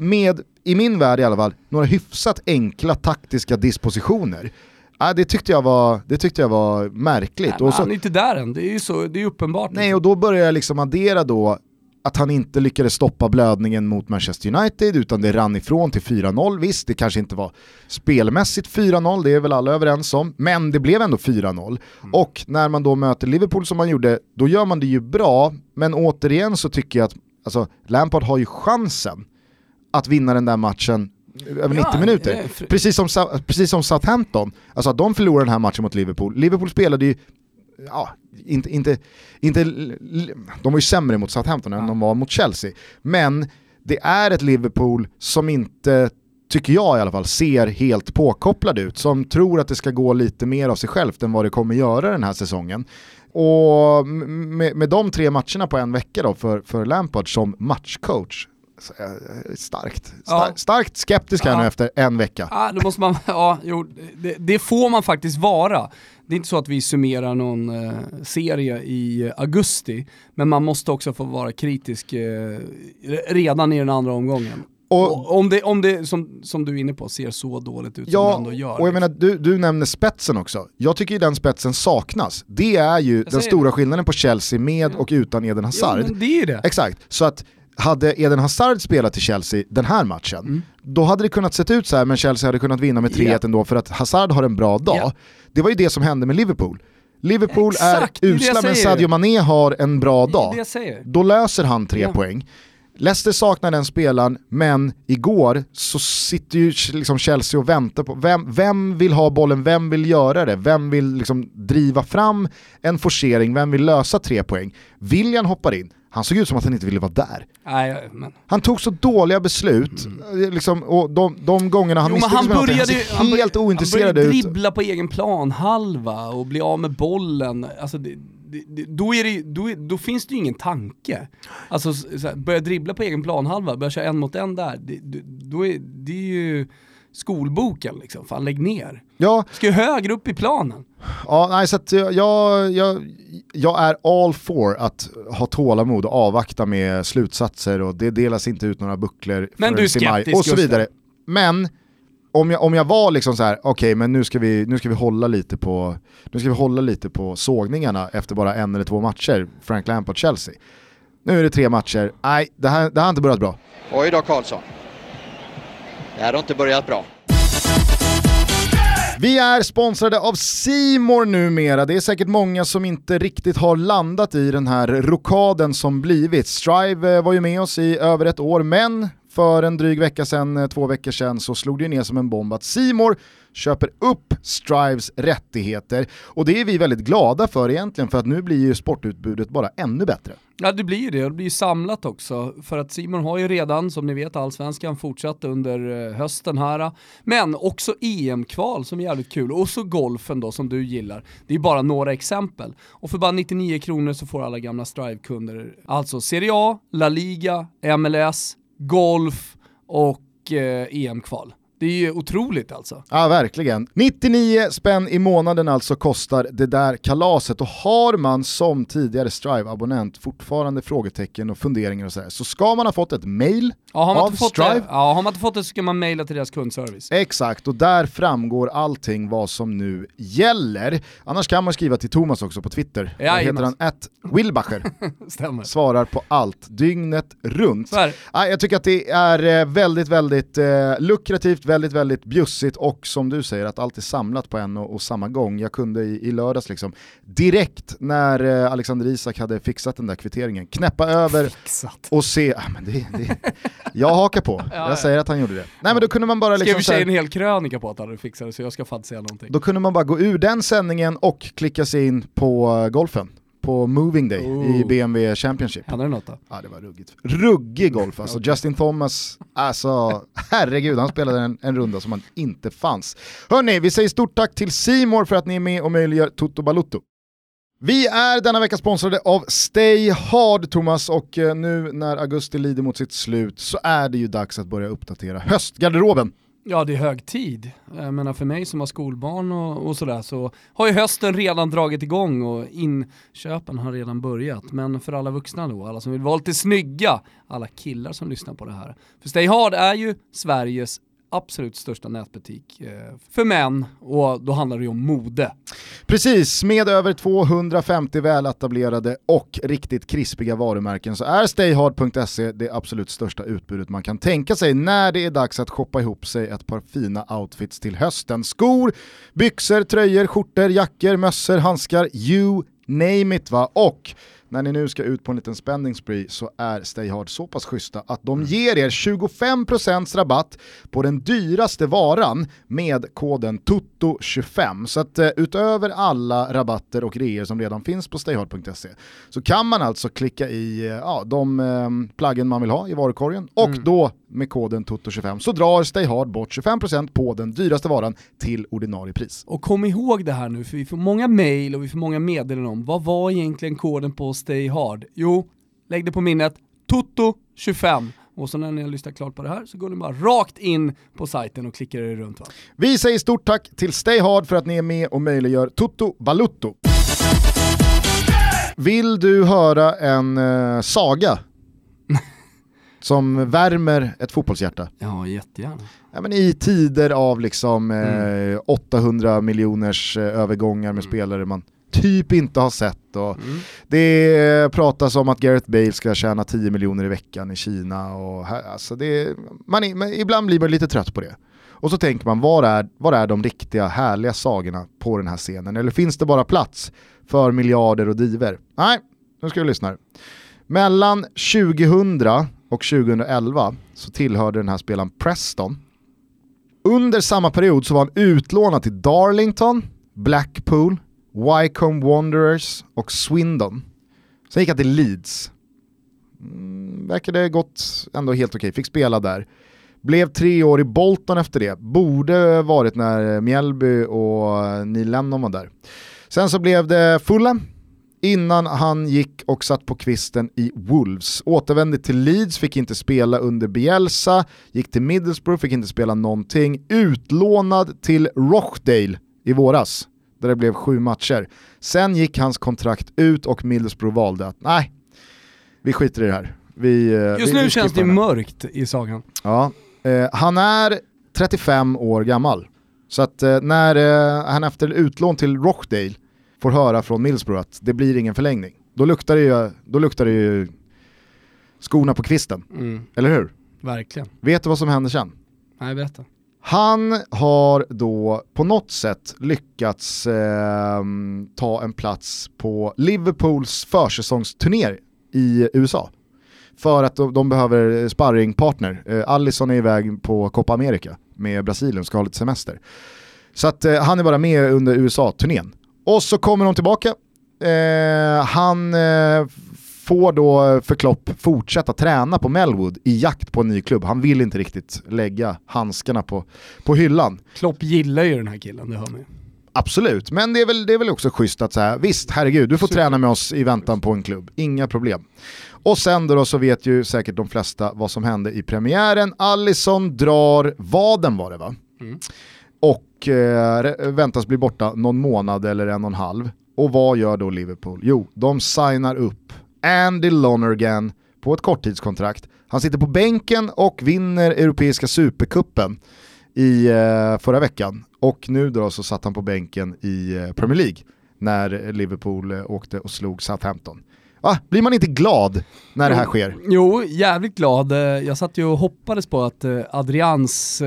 med, i min värld i alla fall, några hyfsat enkla taktiska dispositioner. Ja, det, tyckte jag var, det tyckte jag var märkligt. Nej, och så, han är inte där än, det är ju så, det är uppenbart. nej, och då börjar jag liksom addera då att han inte lyckades stoppa blödningen mot Manchester United utan det rann ifrån till 4-0. Visst, det kanske inte var spelmässigt 4-0, det är väl alla överens om, men det blev ändå 4-0. Och när man då möter Liverpool som man gjorde, då gör man det ju bra, men återigen så tycker jag att alltså, Lampard har ju chansen att vinna den där matchen över Ja, 90 minuter. fri- Precis som, precis som Southampton, alltså att de förlorade den här matchen mot Liverpool. Liverpool spelade ju, ja, inte, inte, inte, de var ju sämre mot Southampton än de var mot Chelsea. Men det är ett Liverpool som inte, tycker jag i alla fall, ser helt påkopplad ut. Som tror att det ska gå lite mer av sig självt än vad det kommer göra den här säsongen. Och med, med de tre matcherna på en vecka då för, för Lampard som matchcoach, starkt. Star, Ja. Starkt skeptisk här Ja. nu efter en vecka. Ja, då måste man, ja, jo, det, det får man faktiskt vara. Det är inte så att vi summerar någon eh, serie i augusti, men man måste också få vara kritisk eh, redan i den andra omgången. Och- om det, om det som, som du är inne på, ser så dåligt ut som det Ja, ändå gör. och jag liksom. menar du, du nämner spetsen också. Jag tycker ju den spetsen saknas. Det är ju den stora skillnaden på Chelsea med och utan Eden ja, Hazard. men det är ju det. Exakt, så att hade Eden Hazard spelat i Chelsea den här matchen, Mm. då hade det kunnat sett ut så här men Chelsea hade kunnat vinna med 3-1 Ja. ändå för att Hazard har en bra dag. Ja. Det var ju det som hände med Liverpool. Liverpool Exakt, är usla men. Sadio Mané har en bra dag. Då löser han tre Ja. poäng. Leicester saknar den spelaren, men igår så sitter ju liksom Chelsea och väntar på vem, vem vill ha bollen, vem vill göra det, vem vill liksom driva fram en forcering, vem vill lösa tre poäng. William hoppar in, han såg ut som att han inte ville vara där. Nej, men... Han tog så dåliga beslut, eh, liksom, och de, de gångerna han Mm. Misslyckades med någonting, han började, ser han började, helt ointresserad han började ut. dribbla på egen plan, halva och bli av med bollen. Alltså det, det, då, är det, då, då finns det ju ingen tanke. Alltså så här, börja dribbla på egen plan, halva, börja köra en mot en där, det, då är, det är ju skolboken liksom. Fan lägg ner. Ja, Ska ju högre upp i planen. ja nej, så jag, jag, jag, är all for att ha tålamod och avvakta med slutsatser och det delas inte ut några bucklor Men du är i maj skeptisk, och så vidare. Men om jag, om jag var liksom så här, okej men nu ska, vi, nu ska vi hålla lite på nu ska vi hålla lite på sågningarna efter bara en eller två matcher, Frank Lampard-Chelsea. Nu är det tre matcher, nej det här, det här har inte börjat bra. Oj då Karlsson. Det här har inte börjat bra. Vi är sponsrade av Simor numera. Det är säkert många som inte riktigt har landat i den här rokaden som blivit. Strive eh, var ju med oss i över ett år, men för en dryg vecka sedan, eh, två veckor sedan, så slog det ju ner som en bomb att Simor köper upp Strives rättigheter. Och det är vi väldigt glada för egentligen, för att nu blir ju sportutbudet bara ännu bättre. Ja det blir ju det, och det blir ju samlat också. För att Simon har ju redan, som ni vet, allsvenskan fortsatt under eh, hösten här. Men också EM-kval som är jävligt kul. Och så golfen då som du gillar. Det är bara några exempel. Och för bara 99 kronor så får alla gamla Strive-kunder alltså Serie A, La Liga, MLS, golf och eh, EM-kval. Det är ju otroligt alltså. Ja, verkligen. 99 spänn i månaden alltså kostar det där kalaset och har man som tidigare Strive-abonnent fortfarande frågetecken och funderingar och sådär så ska man ha fått ett mail Ja, har man, av fått Strive. det, ja, har man inte fått det så ska man mejla till deras kundservice. Exakt, och där framgår allting vad som nu gäller. Annars kan man skriva till Thomas också på Twitter. Där heter han att Wilbacher. Stämmer. Svarar på allt, dygnet runt. Ja, jag tycker att det är eh, väldigt, väldigt eh, lukrativt, väldigt, väldigt bjussigt och som du säger att allt är samlat på en och, och samma gång. Jag kunde i, i lördags liksom direkt när eh, Alexander Isak hade fixat den där kvitteringen knäppa över Fixat. och se, ah, men det, det, jag hakar på, ja. jag säger att han gjorde det. Nej men då kunde man bara Skrev liksom i här- sig en hel krönika på att han hade fixat det så jag ska fan säga någonting. då kunde man bara gå ur den sändningen och klicka sig in på eh, golfen. På Moving Day i Oh. BMW Championship. Hände det något då? Ja det var ruggigt. Ruggig golf alltså. Justin Thomas, alltså herregud han spelade en, en runda som han inte fanns. Hörni, vi säger stort tack till Simor för att ni är med och möjliggör Toto Balutto. Vi är denna vecka sponsrade av Stay Hard Thomas och eh, nu när augusti lider mot sitt slut så är det ju dags att börja uppdatera höstgarderoben. Ja det är hög tid. Jag menar för mig som har skolbarn och, och sådär så har ju hösten redan dragit igång och inköpen har redan börjat. Men för alla vuxna då, alla som vill vara lite snygga, alla killar som lyssnar på det här. För Stay Hard är ju Sveriges absolut största nätbutik eh, för män och då handlar det ju om mode. Precis, med över 250 väletablerade och riktigt krispiga varumärken så är stayhard.se det absolut största utbudet man kan tänka sig när det är dags att shoppa ihop sig ett par fina outfits till hösten. Skor, byxor, tröjor, skjortor, jackor, mössor, handskar, you name it va. Och när ni nu ska ut på en liten spending spree så är Stayhard så pass schyssta att de ger er 25% rabatt på den dyraste varan med koden TOTO25. Så att eh, utöver alla rabatter och reor som redan finns på stayhard.se så kan man alltså klicka i eh, ja, de eh, plaggen man vill ha i varukorgen och då med koden TOTO25 så drar Stayhard bort 25% på den dyraste varan till ordinarie pris. Och kom ihåg det här nu, för vi får många mail och vi får många meddelanden om vad var egentligen koden på Stay Hard? Jo, lägg det på minnet, TOTO25. Och så när ni har lyssnat klart på det här så går ni bara rakt in på sajten och klickar er runt va. Vi säger stort tack till Stay Hard för att ni är med och möjliggör Toto Balutto. Vill du höra en eh, saga som värmer ett fotbollshjärta? Ja, jättegärna. Ja, men I tider av liksom, eh, 800 miljoners eh, övergångar med spelare man typ inte har sett. Och Det pratas om att Gareth Bale ska tjäna 10 miljoner i veckan i Kina. Och här, alltså det, man, är- ibland blir man lite trött på det. Och så tänker man, var är, var är de riktiga härliga sagorna på den här scenen? Eller finns det bara plats för miljarder och diver? Nej, nu ska vi lyssna. Mellan 2000 och 2011 så tillhörde den här spelaren Preston. Under samma period så var han utlånad till Darlington, Blackpool, Wycombe Wanderers och Swindon. Sen gick han till Leeds. Mm, verkade gått ändå helt okej, fick spela där. Blev tre år i Bolton efter det, borde varit när Mjällby och Neil Lennon var där. Sen så blev det Fulham, innan han gick och satt på kvisten i Wolves. Återvände till Leeds, fick inte spela under Bielsa, gick till Middlesbrough, fick inte spela någonting. Utlånad till Rochdale i våras, där det blev sju matcher. Sen gick hans kontrakt ut och Middlesbrough valde att nej, vi skiter i det här. Vi, eh, Just vi, nu vi känns det mörkt i sagan. Ja, eh, han är 35 år gammal. Så att eh, när eh, han efter utlån till Rochdale får höra från Middlesbrough att det blir ingen förlängning, då luktar det ju, då luktar det ju skorna på kvisten. Mm, Eller hur? verkligen. Vet du vad som händer sen? Nej, berätta. Han har då på något sätt lyckats eh, ta en plats på Liverpools försäsongsturné i USA. För att de, de behöver sparringpartner. Eh, Allison är iväg på Copa America med Brasilien, ska ha lite semester. Så att eh, han är bara med under USA-turnén. Och så kommer de tillbaka. Eh, han eh, får då för Klopp fortsätta träna på Melwood i jakt på en ny klubb. Han vill inte riktigt lägga handskarna på, på hyllan. Klopp gillar ju den här killen, det hör man. Absolut, men det är väl, det är väl också schysst att säga, visst herregud, du får Super. träna med oss i väntan på en klubb, inga problem. Och sen då, så vet ju säkert de flesta vad som hände i premiären. Allison drar vaden var det va? Mm. Och eh, väntas bli borta någon månad eller en och en halv. Och vad gör då Liverpool? Jo, de signar upp Andy Lonergan på ett korttidskontrakt. Han sitter på bänken och vinner Europeiska Supercupen i eh, förra veckan. Och nu då så satt han på bänken i eh, Premier League när Liverpool eh, åkte och slog Southampton. Va? Blir man inte glad när det här sker? Jo, jävligt glad. Jag satt ju och hoppades på att Adrians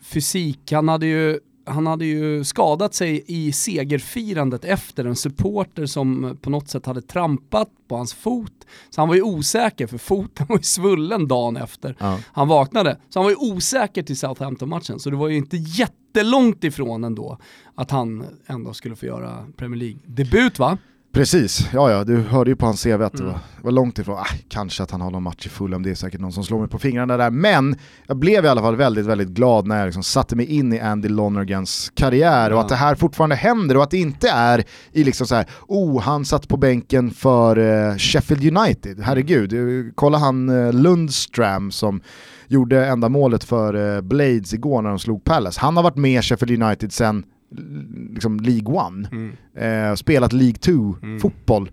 fysik, han hade ju han hade ju skadat sig i segerfirandet efter en supporter som på något sätt hade trampat på hans fot. Så han var ju osäker för foten var ju svullen dagen efter Ja. han vaknade. Så han var ju osäker till Southampton-matchen. Så det var ju inte jättelångt ifrån ändå att han ändå skulle få göra Premier League-debut va? Precis, ja ja, du hörde ju på hans CV att det Mm. var, var långt ifrån, ah, kanske att han har någon match i Fulham, det är säkert någon som slår mig på fingrarna där. Men jag blev i alla fall väldigt, väldigt glad när jag liksom satte mig in i Andy Lonergans karriär och Ja. att det här fortfarande händer och att det inte är i liksom så här, oh han satt på bänken för eh, Sheffield United, herregud, eh, kolla han eh, Lundstram som gjorde enda målet för eh, Blades igår när de slog Palace. Han har varit med Sheffield United sen liksom League One eh, spelat League 2-fotboll.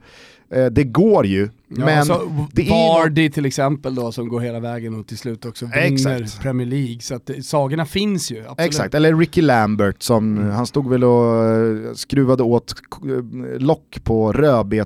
Eh, det går ju, Ja, men så det är Vardy till exempel då som går hela vägen och till slut också vinner Exakt. Premier League. Så att det, sagorna finns ju, absolut. Exakt, eller Ricky Lambert som, Mm. han stod väl och eh, skruvade åt eh, lock på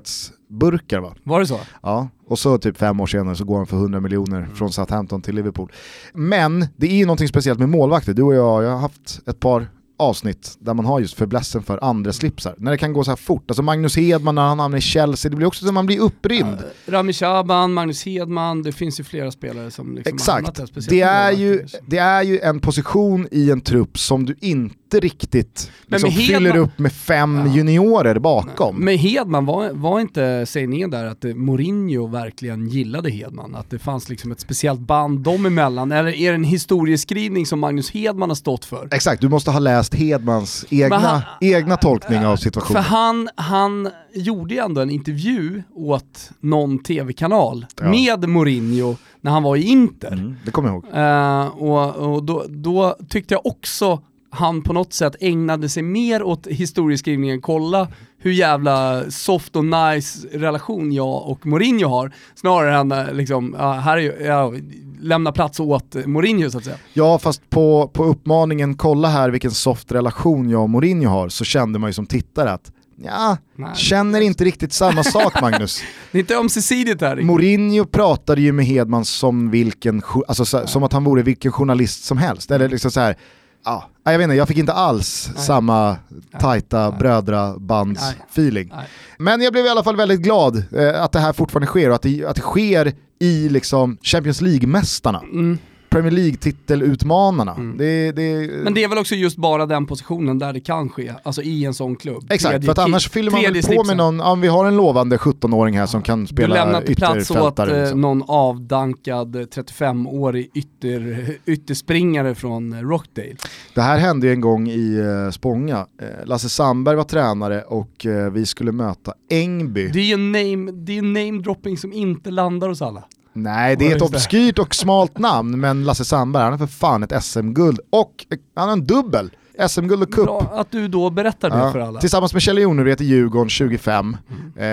rödbetsburkar va? Var det så? Ja, och så typ fem år senare så går han för 100 miljoner Mm. från Southampton till Liverpool. Men det är ju någonting speciellt med målvakter, du och jag, jag har haft ett par avsnitt där man har just förblässen för andra slipsar. När det kan gå så här fort, alltså Magnus Hedman när han hamnar i Chelsea, det blir också så att man blir upprymd. Rami Shaban, Magnus Hedman, det finns ju flera spelare som liksom har hamnat Exakt, där, det är, ju, det är ju en position i en trupp som du inte riktigt liksom Hedman- fyller upp med fem Ja. juniorer bakom. Men Hedman, var, var inte sägningen där att eh, Mourinho verkligen gillade Hedman? Att det fanns liksom ett speciellt band dem emellan? Eller är det en historieskrivning som Magnus Hedman har stått för? Exakt, du måste ha läst Hedmans egna, han- egna tolkning av situationen. För han, han gjorde ju ändå en intervju åt någon tv-kanal Ja. med Mourinho när han var i Inter. Mm, det kommer jag ihåg. Eh, och och då, då tyckte jag också han på något sätt ägnade sig mer åt historieskrivningen, kolla hur jävla soft och nice relation jag och Mourinho har, snarare än eh, liksom, här är ja, lämna plats åt Mourinho så att säga. Ja, fast på, på uppmaningen kolla här vilken soft relation jag och Mourinho har så kände man ju som tittare att ja, Nej, känner inte riktigt samma sak Magnus. Det är inte ömsesidigt här. Mourinho pratade ju med Hedman som, vilken, alltså, så, som att han vore vilken journalist som helst. Eller liksom så här, ja, jag vet inte, jag fick inte alls Nej. samma tajta Nej. brödrabands-feeling. Nej. Men jag blev i alla fall väldigt glad eh, att det här fortfarande sker och att det, att det sker i liksom Champions League-mästarna. Mm. Premier League-titelutmanarna. Mm. Det, det, Men det är väl också just bara den positionen där det kan ske, alltså i en sån klubb. Exakt, Tredje för att annars fyller man väl på med någon, ja, vi har en lovande 17-åring här som kan Du spela lämnar inte plats åt ytterfältare. eh, Liksom. någon avdankad eh, 35-årig ytter, ytterspringare från eh, Rockdale. Det här hände ju en gång i uh, Spånga. Eh, Lasse Sandberg var tränare och eh, vi skulle möta Engby. Det är ju en name, det är en name-dropping som inte landar hos alla. Nej, det är ett obskyrt och smalt namn, men Lasse Sandberg han har för fan ett SM-guld och han har en dubbel. SM-guld och cup. Bra att du då berättar det Ja, för alla. Tillsammans med Kjell Jonevret i Djurgården 25. Eh,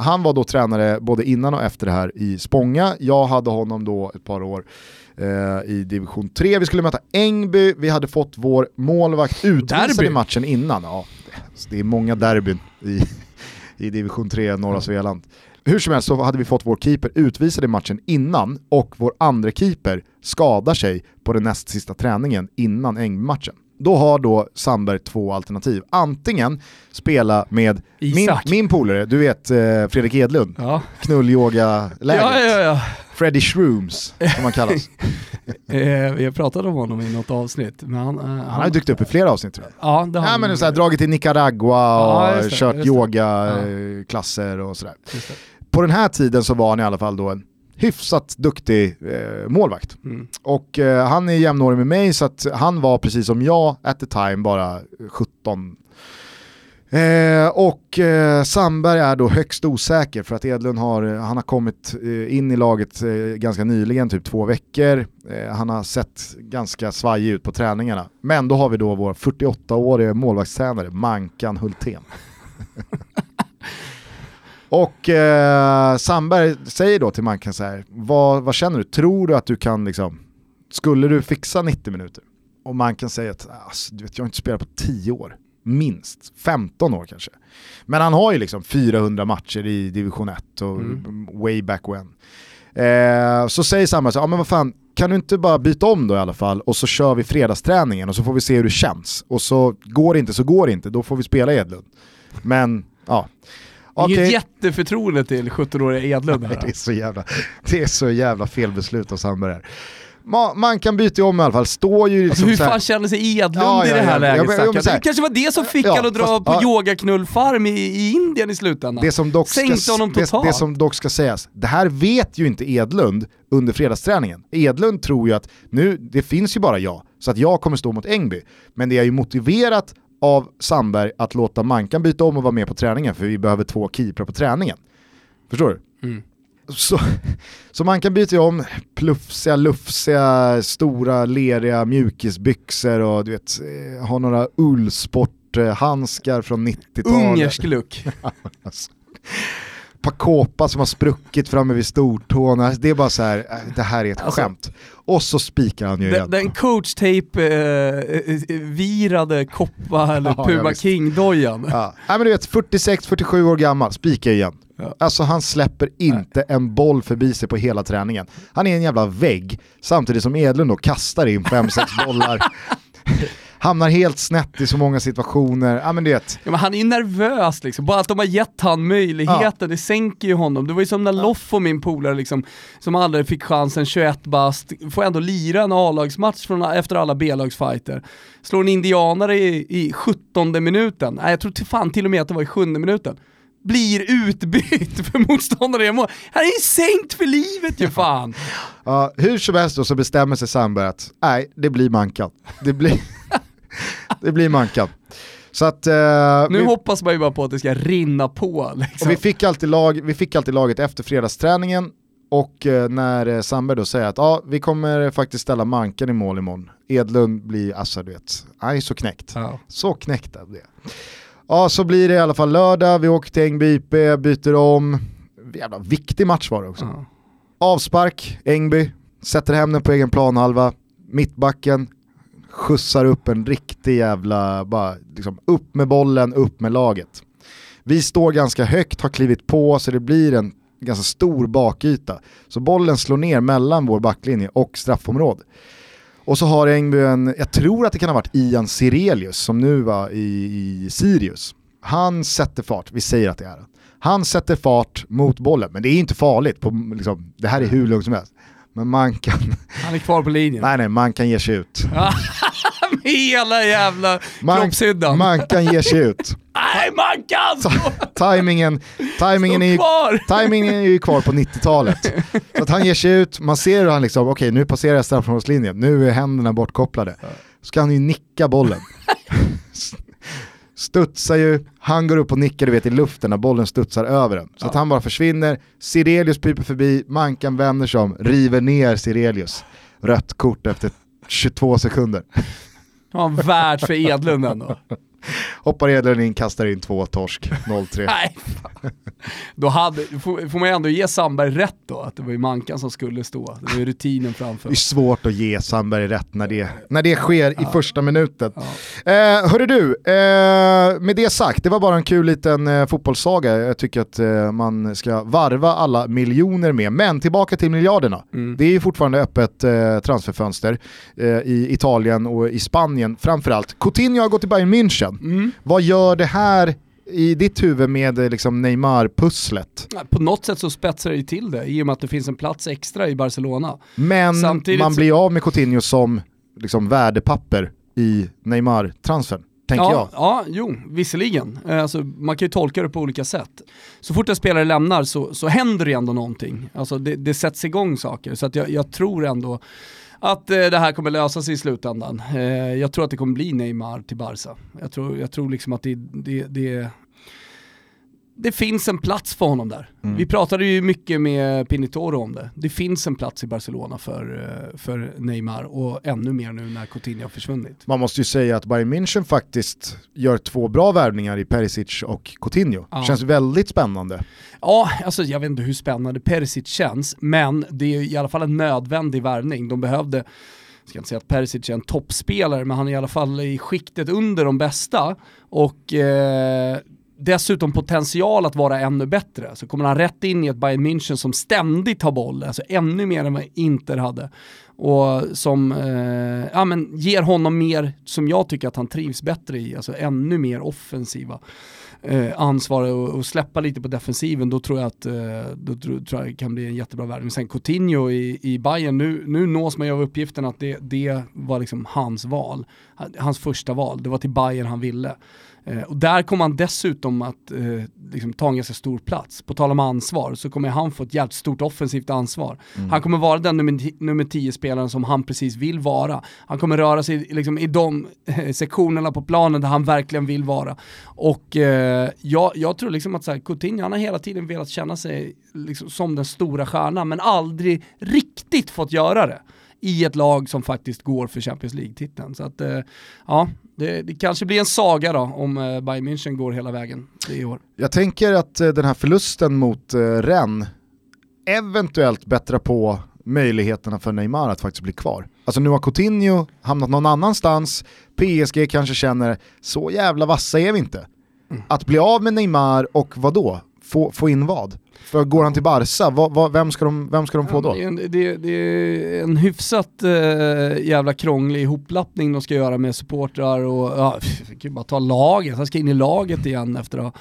han var då tränare både innan och efter det här i Spånga. Jag hade honom då ett par år eh, i division 3. Vi skulle möta Engby, vi hade fått vår målvakt utvisad i matchen innan. Ja, det är många derbyn i, i division 3 norra Svealand. Hur som helst så hade vi fått vår keeper utvisad i matchen innan och vår andra keeper skadar sig på den näst sista träningen innan Ängby-matchen. Då har då Sandberg två alternativ. Antingen spela med min, Isak. min polare, du vet eh, Fredrik Edlund, Ja. knullyoga-läget. Ja, ja, ja. Freddy Shrooms som han kallas. Eh, vi har pratat om honom i något avsnitt. Men han, eh, Han har ju dykt upp i flera avsnitt tror jag. Ja, det har Ja, han. men så här, dragit till Nicaragua och Ja, det, kört yogaklasser och sådär. På den här tiden så var han i alla fall då en hyfsat duktig eh, målvakt. Mm. Och eh, han är jämnårig med mig så att han var precis som jag at the time bara 17. Eh, och eh, Sandberg är då högst osäker för att Edlund har, han har kommit eh, in i laget eh, ganska nyligen, typ två veckor. Han har sett ganska svajig ut på träningarna. Men då har vi då vår 48-årige målvaktstränare Mankan Hultén. Och eh, Sandberg säger då till Mankan så här, vad, vad känner du? Tror du att du kan liksom, skulle du fixa 90 minuter? Och Mankan säger att, alltså, du vet, jag har inte spelat på 10 år, minst, 15 år kanske. Men han har ju liksom 400 matcher i division 1 och Mm. way back when. Eh, så säger Sandberg så här, ja men vad fan, kan du inte bara byta om då i alla fall och så kör vi fredagsträningen och så får vi se hur det känns. Och så går det inte så går det inte, då får vi spela Edlund. Men, ja. Inget Okej. jätteförtroende till 17-åriga Edlund Nej, det, är så jävla, det är så jävla felbeslut av Sandberg här. Ma, man kan byta om i alla fall, står ju Alltså, liksom hur så här- fan känner sig Edlund Ja, i det här ja. läget Ja, men- Det kanske var det som fick Ja, han att dra fast- på ja. yogaknullfarm i, i Indien i slutändan. Det som, dock ska, Sänkte honom det, totalt. det som dock ska sägas, det här vet ju inte Edlund under fredagsträningen. Edlund tror ju att nu, det finns ju bara jag, så att jag kommer stå mot Engby. Men det är ju motiverat av Sandberg att låta Mankan byta om och vara med på träningen för vi behöver två keeprar på träningen. Förstår du? Mm. Så, så man kan byta om plufsiga, lufsiga, stora, leriga mjukisbyxor och du vet, eh, ha några ullsporthandskar från 90-talet. Ungersk look. Pacopa som har spruckit framme vid stortån. Alltså, Det är bara så här, äh, det här är ett Alltså- skämt. Och så spikar han ju Den, den coachtape-virade koppa eller Ja, Puma. King-dojan. Ja. Nej, men du vet, 46-47 år gammal, spikar igen. Ja. Alltså han släpper inte en boll förbi sig på hela träningen. Han är en jävla vägg, samtidigt som Edlund då kastar in 5-6 bollar. Hamnar helt snett i så många situationer. Ja men du vet, Ja, men han är ju nervös liksom, bara att de har gett han möjligheten, det sänker ju honom. Det var ju som när Loffo, min polare, liksom, som aldrig fick chansen, 21 bast, får ändå lira en A-lagsmatch från, efter alla B-lagsfighter. Slår en indianare i, i 17 minuten, nej jag tror till fan till och med att det var i 7 minuten. Blir utbytt för motståndare i mål. Han är ju sänkt för livet ju fan! Ja, hur som helst då så bestämmer sig Sandberg att nej, det blir Mankan. Det blir, det blir Mankan. Så att, eh, Nu vi, hoppas man ju bara på att det ska rinna på liksom. vi, fick alltid lag, vi fick alltid laget efter fredagsträningen och eh, när eh, Sandberg då säger att ja, vi kommer faktiskt ställa Mankan i mål imorgon. Edlund blir, alltså du vet, är så knäckt. Ja. Så knäckt av det. Ja, så blir det i alla fall lördag, vi åker till Ängby IP, byter om. Jävla viktig match var det också. Ja. Avspark, Engby, sätter hem den på egen planhalva, mittbacken, skjutsar upp en riktig jävla, bara liksom upp med bollen, upp med laget. Vi står ganska högt, har klivit på så det blir en ganska stor bakyta. Så bollen slår ner mellan vår backlinje och straffområde. Och så har Engby en, jag tror att det kan ha varit Ian Sirelius som nu var i, i Sirius. Han sätter fart, vi säger att det är han. Han sätter fart mot bollen, men det är inte farligt, på, liksom, det här är hur lugnt som helst. Men man kan, Han är kvar på linjen. nej nej, man kan ge sig ut. Med hela jävla Man, kroppshyddan. man kan ge sig ut. Nej, Mankan! Timingen, timingen, är ju, kvar! timingen är ju kvar på 90-talet. Så att han ger sig ut, man ser hur han liksom, okej nu passerar jag straffområdeslinjen, nu är händerna bortkopplade. Så kan han ju nicka bollen. Studsar ju, han går upp och nickar du vet i luften när bollen studsar över den. Så att han bara försvinner, Sirelius piper förbi, Mankan vänder sig om, river ner Sirelius. Rött kort efter 22 sekunder. Det var värld för Edlund ändå. Hoppar Edlund in, kastar in två torsk, 0-3. Nej, fan. Då hade, får, får man ju ändå ge Sandberg rätt då, att det var ju Mankan som skulle stå. Det var ju rutinen framför. Det är svårt att ge Sandberg rätt när det, när det sker i första minuten. Eh, hörru du, eh, med det sagt, det var bara en kul liten eh, fotbollssaga. Jag tycker att eh, man ska varva alla miljoner med. Men tillbaka till miljarderna. Mm. Det är ju fortfarande öppet eh, transferfönster eh, i Italien och i Spanien framförallt. Coutinho har gått till Bayern München. Mm. Vad gör det här i ditt huvud med eh, liksom Neymar-pusslet? På något sätt så spetsar det till det i och med att det finns en plats extra i Barcelona. Men Samtidigt man blir av med Coutinho som liksom, värdepapper i Neymar-transfern, tänker ja, jag. Ja, jo, visserligen. Eh, Alltså, man kan ju tolka det på olika sätt. Så fort en spelare lämnar så, så händer det ändå någonting. Alltså, det, det sätts igång saker. Så att jag, jag tror ändå att eh, det här kommer lösa sig i slutändan. Eh, jag tror att det kommer bli Neymar till Barca. Jag tror, jag tror liksom att det, det, det, det finns en plats för honom där. Mm. Vi pratade ju mycket med Pinitoro om det. Det finns en plats i Barcelona för, eh, för Neymar och ännu mer nu när Coutinho har försvunnit. Man måste ju säga att Bayern München faktiskt gör två bra värvningar i Perisic och Coutinho. Ja. Känns väldigt spännande. Ja, alltså jag vet inte hur spännande Perisic känns, men det är i alla fall en nödvändig värvning. De behövde, jag ska inte säga att Perisic är en toppspelare, men han är i alla fall i skiktet under de bästa. Och eh, dessutom potential att vara ännu bättre. Så kommer han rätt in i ett Bayern München som ständigt har boll, alltså ännu mer än vad Inter hade. Och som eh, ja, men ger honom mer, som jag tycker att han trivs bättre i, alltså ännu mer offensiva eh, ansvar och, och släppa lite på defensiven, då tror jag att eh, då tror, tror jag det kan bli en jättebra värvning. Sen Coutinho i, i Bayern nu, nu nås man ju av uppgiften att det, det var liksom hans val. Hans första val, det var till Bayern han ville. Eh, och där kommer han dessutom att eh, liksom ta en ganska stor plats. På tal om ansvar så kommer han få ett jävligt stort offensivt ansvar. Han kommer vara den nummer 10-spelaren som han precis vill vara. Han kommer röra sig liksom, i de eh, sektionerna på planen där han verkligen vill vara. Och eh, jag, jag tror liksom att så här, Coutinho, han har hela tiden velat känna sig liksom, som den stora stjärnan men aldrig riktigt fått göra det i ett lag som faktiskt går för Champions League-titeln. Så att, eh, ja, det, det kanske blir en saga då om eh, Bayern München går hela vägen i år. Jag tänker att eh, den här förlusten mot eh, Rennes eventuellt bättrar på möjligheterna för Neymar att faktiskt bli kvar. Alltså nu har Coutinho hamnat någon annanstans, PSG kanske känner så jävla vassa är vi inte. Att bli av med Neymar och vad då? Få, få in vad? För går han till Barca, vad, vad, vem, ska de, vem ska de få då? Det är en, det, det är en hyfsat eh, jävla krånglig ihoplappning de ska göra med supportrar och ja, ju bara ta laget, han ska in i laget igen efter att ha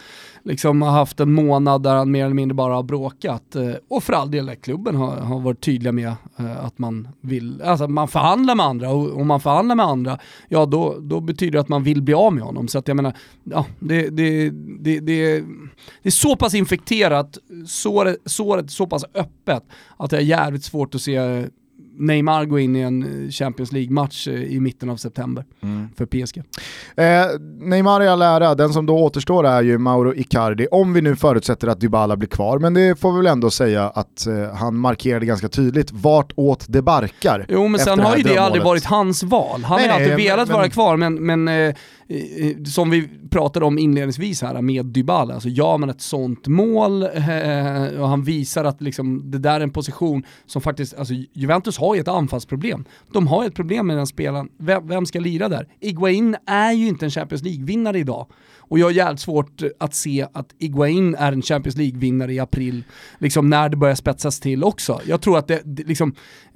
liksom, ha haft en månad där han mer eller mindre bara har bråkat. Eh, och för all del, klubben har, har varit tydliga med eh, att man vill, alltså man förhandlar med andra och om man förhandlar med andra, ja då, då betyder det att man vill bli av med honom. Så att jag menar, ja, det, det, det, det, det är så pass infekterat, såret, såret så pass öppet att det är jävligt svårt att se Neymar gå in i en Champions League-match eh, i mitten av september för PSG. Eh, Neymar i all ära, den som då återstår är ju Mauro Icardi, om vi nu förutsätter att Dybala blir kvar. Men det får vi väl ändå säga att eh, han markerade ganska tydligt vart åt det barkar. Jo men sen har ju det drömmålet. aldrig varit hans val. Han Nej, har ju alltid nej, velat men- vara men- kvar men, men eh, eh, som vi pratade om inledningsvis här med Dybala, alltså gör man ett sånt mål eh, och han visar att liksom, det där är en position som faktiskt, alltså Juventus har ju ett anfallsproblem. De har ju ett problem med den spelaren. Vem, vem ska lira där? Iguain är ju inte en Champions League-vinnare idag. Och jag har jävligt svårt att se att Iguain är en Champions League-vinnare i april, liksom när det börjar spetsas till också. Jag tror att det, det liksom,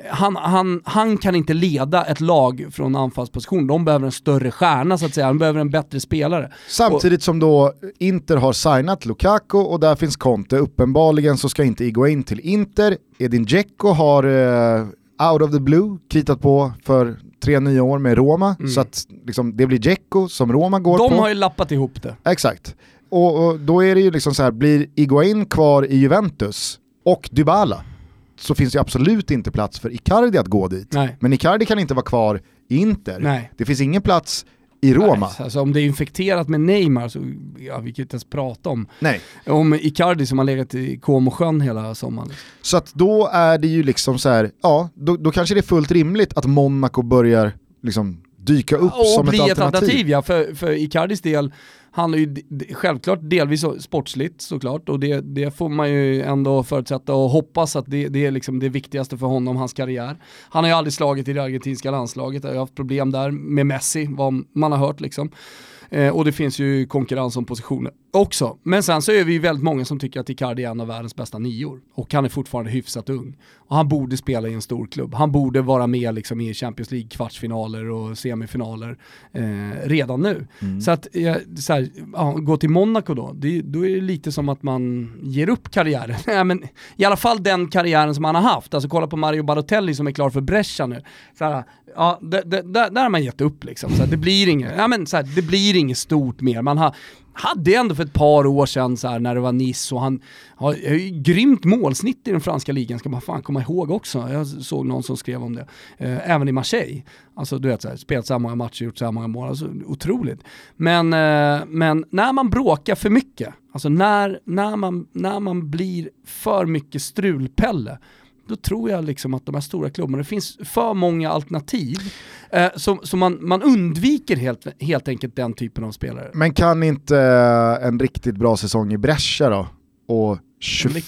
han, han, han kan inte leda ett lag från anfallsposition. De behöver en större stjärna så att säga, de behöver en bättre spelare. Samtidigt och, som då Inter har signat Lukaku och där finns Conte. Uppenbarligen så ska inte Iguain till Inter. Edin Dzeko har eh, out of the blue kritat på för tre nya år med Roma, mm. så att liksom, det blir Dzeko som Roma går De på. De har ju lappat ihop det. Exakt. Och, och, då är det ju liksom så här, blir Iguain kvar i Juventus och Dybala så finns det absolut inte plats för Icardi att gå dit. Nej. Men Icardi kan inte vara kvar i Inter. Nej. Det finns ingen plats i Roma. Nej, alltså om det är infekterat med Neymar så, ja vi kan inte ens prata om, Nej. om Icardi som har legat i Comosjön hela sommaren. Så att då är det ju liksom så här, ja, då, då kanske det är fullt rimligt att Monaco börjar liksom dyka upp och som bli ett alternativ. alternativ ja, för, för Icardis del handlar ju självklart delvis sportsligt såklart och det, det får man ju ändå förutsätta och hoppas att det, det är liksom det viktigaste för honom, hans karriär. Han har ju aldrig slagit i det argentinska landslaget, har ju haft problem där med Messi, vad man har hört liksom. Eh, och det finns ju konkurrens om positioner också. Men sen så är vi ju väldigt många som tycker att Icardi är en av världens bästa nior. Och han är fortfarande hyfsat ung. Och han borde spela i en stor klubb. Han borde vara med liksom i Champions League kvartsfinaler och semifinaler eh, redan nu. Mm. Så att eh, så här, ja, gå till Monaco då, det, då är det lite som att man ger upp karriären. ja, men, I alla fall den karriären som han har haft. Alltså kolla på Mario Balotelli som är klar för Brescia nu. Så här, ja, där, har man gett upp liksom. Så här, det blir inget, ja, men, så här, det blir inget stort mer. Man har, hade ändå för ett par år sedan så här, när det var Nice och han har ju grymt målsnitt i den franska ligan, ska man fan komma ihåg också. Jag såg någon som skrev om det. Eh, även i Marseille. Alltså du vet, så här, spelat så här många matcher, gjort så här många mål, alltså otroligt. Men, eh, men när man bråkar för mycket, alltså när, när, man, när man blir för mycket strulpelle, då tror jag liksom att de här stora klubbarna, det finns för många alternativ. Eh, så så man, man undviker helt, helt enkelt den typen av spelare. Men kan inte eh, en riktigt bra säsong i Brescia då, och 20,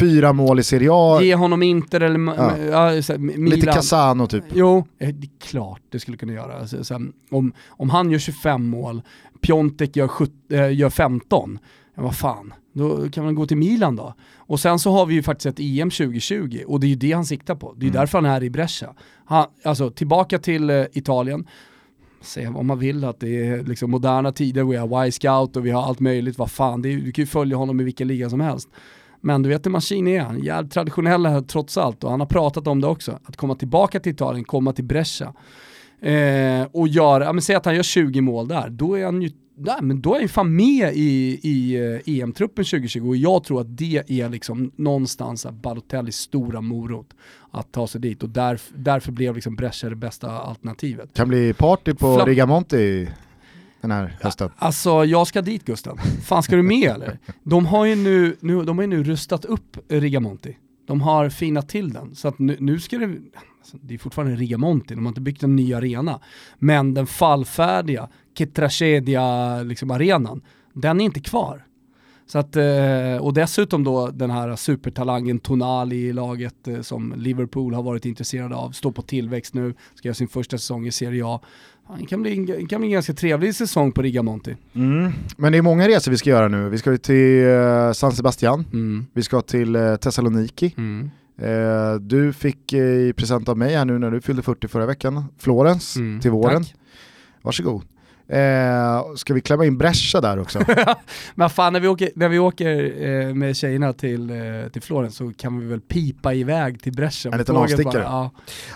24 mål i Serie A. Ge honom Inter eller ja. Ja, Milan. Lite Casano typ. Jo, eh, det är klart det skulle kunna göra. Alltså, så, om, om han gör 25 mål, Piontek gör, 7, äh, gör 15, ja vad fan, då kan man gå till Milan då. Och sen så har vi ju faktiskt ett EM 2020 och det är ju det han siktar på. Det är mm. därför han är i Brescia. Han, alltså tillbaka till uh, Italien, säga vad man vill, att det är liksom moderna tider, vi har Y-scout och vi har allt möjligt, vad fan, det är, du kan ju följa honom i vilken liga som helst. Men du vet hur Mancini är, han är jävligt traditionell här trots allt och han har pratat om det också. Att komma tillbaka till Italien, komma till Brescia eh, och göra, ja, men säg att han gör 20 mål där, då är han ju Nej, men då är han fan med i, i EM-truppen 2020 och jag tror att det är liksom någonstans Balotellis stora morot att ta sig dit och därf därför blev liksom Brescia det bästa alternativet. Kan bli party på Flam Rigamonti den här hösten. Alltså jag ska dit Gusten. Fan ska du med eller? De har ju nu, nu, de har ju nu rustat upp Rigamonti. De har finat till den så att nu, nu ska det alltså, det är fortfarande Rigamonti, de har inte byggt en ny arena. Men den fallfärdiga Che Tragedia-arenan, liksom, den är inte kvar. Så att, eh, och dessutom då den här supertalangen Tonali i laget eh, som Liverpool har varit intresserade av, står på tillväxt nu, ska göra sin första säsong i Serie A. Det kan bli, en, kan bli en ganska trevlig säsong på Rigamonti. Mm. Men det är många resor vi ska göra nu. Vi ska till eh, San Sebastian, mm. vi ska till Thessaloniki, mm. du fick i present av mig här nu när du fyllde 40 förra veckan, Florens mm. till våren. Tack. Varsågod. Eh, ska vi klämma in Brescia där också? Men fan när vi åker, när vi åker eh, med tjejerna till, eh, till Florens så kan vi väl pipa iväg till Brescia. En liten avstickare. Ja.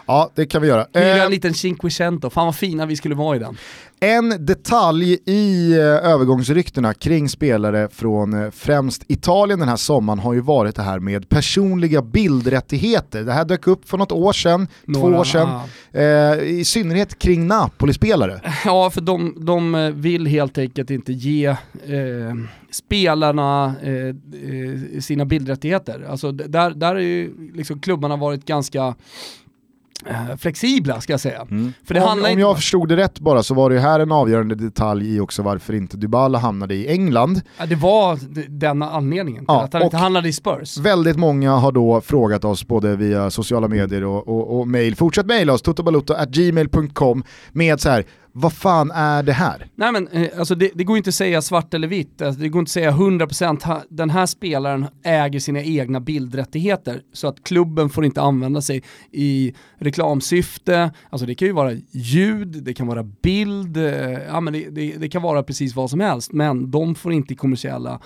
ja det kan vi göra. Hyra en eh, liten Cinquecento, fan vad fina vi skulle vara i den. En detalj i eh, övergångsryktena kring spelare från eh, främst Italien den här sommaren har ju varit det här med personliga bildrättigheter. Det här dök upp för något år sedan, Några, två år sedan, eh, i synnerhet kring Napoli-spelare. Ja, för de, de vill helt enkelt inte ge eh, spelarna eh, sina bildrättigheter. Alltså där, där har ju liksom klubbarna varit ganska eh, flexibla ska jag säga. Mm. För det om, handlar om jag förstod det rätt bara så var det här en avgörande detalj i också varför inte Dybala hamnade i England. Ja, det var d- denna anledningen Ja, att han inte handlade i Spurs. Väldigt många har då frågat oss både via sociala medier och, och, och mail. Fortsätt mejla oss, totobalutto.gmail.com med så här, vad fan är det här? Nej men eh, alltså det, det går inte att säga svart eller vitt, alltså, det går inte att säga 100% ha, den här spelaren äger sina egna bildrättigheter så att klubben får inte använda sig i reklamsyfte, alltså det kan ju vara ljud, det kan vara bild, eh, ja men det, det, det kan vara precis vad som helst men de får inte kommersiella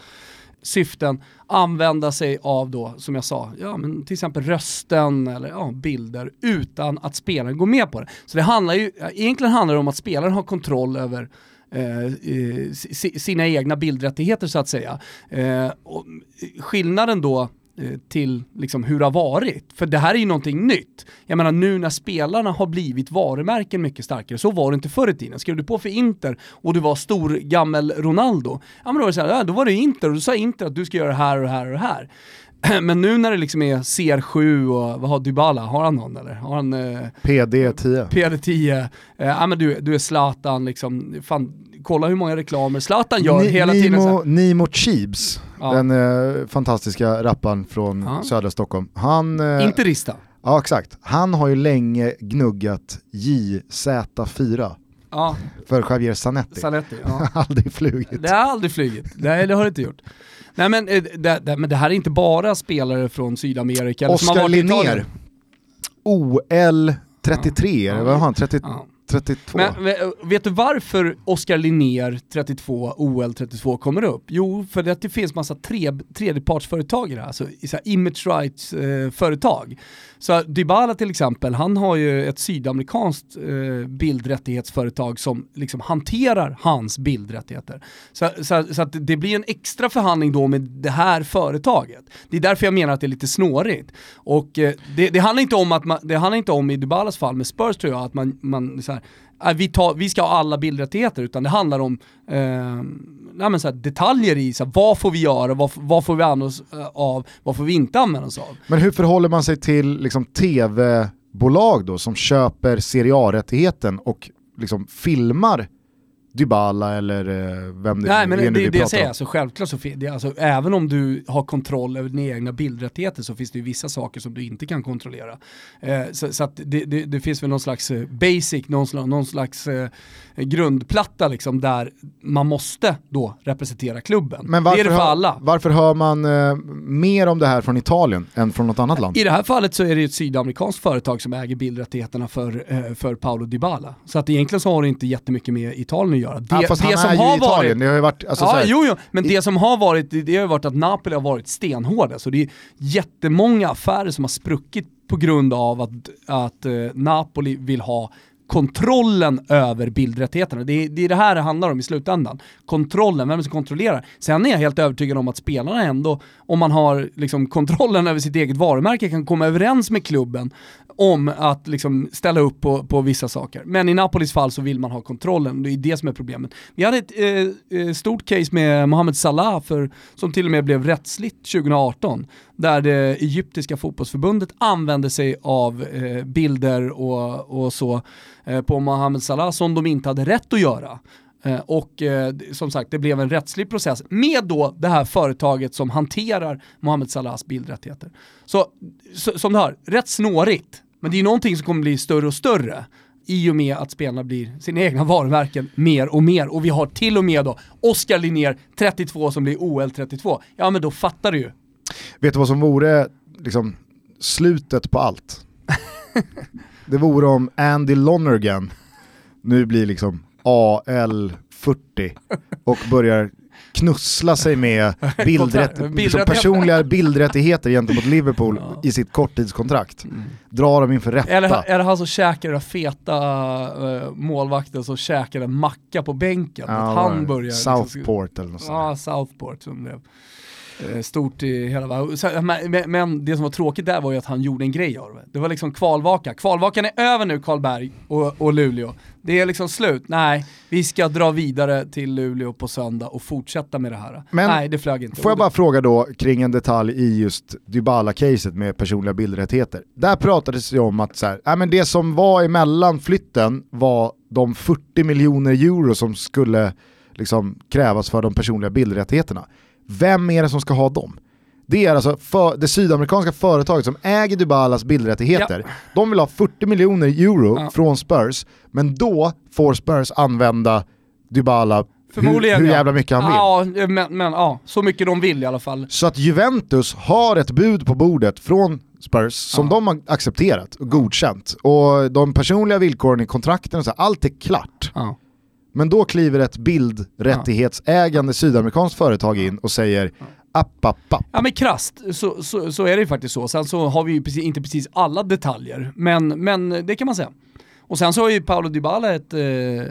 syften använda sig av då, som jag sa, ja, men till exempel rösten eller ja, bilder utan att spelaren går med på det. Så det handlar ju, egentligen handlar det om att spelaren har kontroll över eh, sina egna bildrättigheter så att säga. Eh, och skillnaden då till liksom hur det har varit. För det här är ju någonting nytt. Jag menar nu när spelarna har blivit varumärken mycket starkare, så var det inte förr i tiden. Skrev du på för Inter och du var stor gammel Ronaldo, ja men då var det så här, då var det Inter och då sa Inter att du ska göra det här och det här och det här. Men nu när det liksom är CR7 och vad har Dybala, har han någon eller? Har han eh, PD10. PD10, eh, ja men du, du är Zlatan liksom, fan, kolla hur många reklamer Zlatan gör Ni- hela tiden. Nimo, här. Nimo Cheebs, Ja. den eh, fantastiska rapparen från Ja. södra Stockholm. Han, eh, Inte Rista. ja exakt, han har ju länge gnuggat JZ4 Ja, för Javier Zanetti. Zanetti. Ja. Aldrig flugit. Det har aldrig flugit. Nej, det har det inte gjort. Nej men eh, det, det, men det här är inte bara spelare från Sydamerika. Oskar Linnér. OL 33, eller vad har han? 30, Ja. 32? Men vet du varför Oskar Linnér 32, OL 32 kommer upp? Jo, för att det finns massa tre, tredjepartsföretag alltså i det här, alltså image rights eh, företag. Så Dybala till exempel, han har ju ett sydamerikanskt eh, bildrättighetsföretag som liksom hanterar hans bildrättigheter. Så, så, så att det blir en extra förhandling då med det här företaget. Det är därför jag menar att det är lite snårigt. Och eh, det, det handlar inte om att man, det handlar inte om i Dybalas fall med Spurs tror jag, att man, man så här, Äh, vi, tar, vi ska ha alla bildrättigheter, utan det handlar om eh, nej men så här, detaljer i så här, vad får vi göra, vad, vad får vi använda oss eh, av, vad får vi inte använda oss av. Men hur förhåller man sig till liksom, tv-bolag då som köper Serie A-rättigheten och liksom, filmar Dybala eller eh, vem det Nej men är det vi det jag säger, om? alltså, självklart så det, alltså, även om du har kontroll över dina egna bildrättigheter så finns det ju vissa saker som du inte kan kontrollera. Eh, så så att det, det, det finns väl någon slags eh, basic, någon slags, någon slags eh, grundplatta liksom där man måste då representera klubben. Men det är varför, det för alla. varför hör man eh, mer om det här från Italien än från något annat land? I det här fallet så är det ju ett sydamerikanskt företag som äger bildrättigheterna för, eh, för Paolo Dybala. Så att egentligen så har det inte jättemycket med Italien att göra. Det, ja, fast han är ju i Italien, det har ju varit... Alltså, så ja, här, jo, jo, men det som har varit, det det har varit att Napoli har varit stenhårda. Så det är jättemånga affärer som har spruckit på grund av att, att eh, Napoli vill ha kontrollen över bildrättigheterna. Det är, det är det här det handlar om i slutändan. Kontrollen, vem som kontrollerar. Sen är jag helt övertygad om att spelarna ändå, om man har liksom kontrollen över sitt eget varumärke, kan komma överens med klubben om att liksom ställa upp på, på vissa saker. Men i Napolis fall så vill man ha kontrollen, det är det som är problemet. Vi hade ett eh, eh stort case med Mohamed Salah för, som till och med blev rättsligt 2018, där det egyptiska fotbollsförbundet använde sig av eh, bilder och, och så eh, på Mohamed Salah som de inte hade rätt att göra. Eh, Och eh, som sagt, det blev en rättslig process med då det här företaget som hanterar Mohamed Salahs bildrättigheter. Så, så som du hör, rätt snårigt, men det är någonting som kommer bli större och större i och med att spelarna blir sina egna varumärken mer och mer. Och vi har till och med då Oskar Linnér, 32, som blir OL 32. Ja men då fattar du ju. Vet du vad som vore liksom, slutet på allt? det vore om Andy Lonergan nu blir liksom AL40 och börjar knussla sig med bildrätt, liksom personliga bildrättigheter gentemot Liverpool i sitt korttidskontrakt. Dra dem inför rätta. Eller är det han som käkar den feta uh, målvakten som käkar en macka på bänken? Ja, han börjar... liksom- Southport eller något sånt. Ja, Southport som blev. Eh, stort i hela men, men- det som var tråkigt där var ju att han gjorde en grej av det. Det var liksom kvalvaka. Kvalvakan är över nu Karlberg och, och Luleå. Det är liksom slut. Nej, vi ska dra vidare till Luleå på söndag och fortsätta med det här. Men Nej, det flög inte. Får jag bara fråga då kring en detalj i just Dybala-caset med personliga bildrättigheter. Där pratades det om att så här, äh, men det som var emellan flytten var de 40 miljoner euro som skulle liksom krävas för de personliga bildrättigheterna. Vem är det som ska ha dem? Det är alltså för, det sydamerikanska företaget som äger Dybalas bildrättigheter. De vill ha 40 miljoner euro Ja. från Spurs, men då får Spurs använda Dybala Förmodligen hur, hur ja. jävla mycket han vill. Ja, men, men ja, så mycket de vill i alla fall. Så att Juventus har ett bud på bordet från Spurs som Ja. de har accepterat och godkänt. Och de personliga villkoren i kontrakten, och så här, allt är klart. Ja. Men då kliver ett bildrättighetsägande sydamerikanskt företag in och säger app, app, app. Ja men krasst så, så, så är det ju faktiskt så. Sen så har vi ju precis, inte precis alla detaljer, men, men det kan man säga. Och sen så har ju Paolo Dybala ett, eh,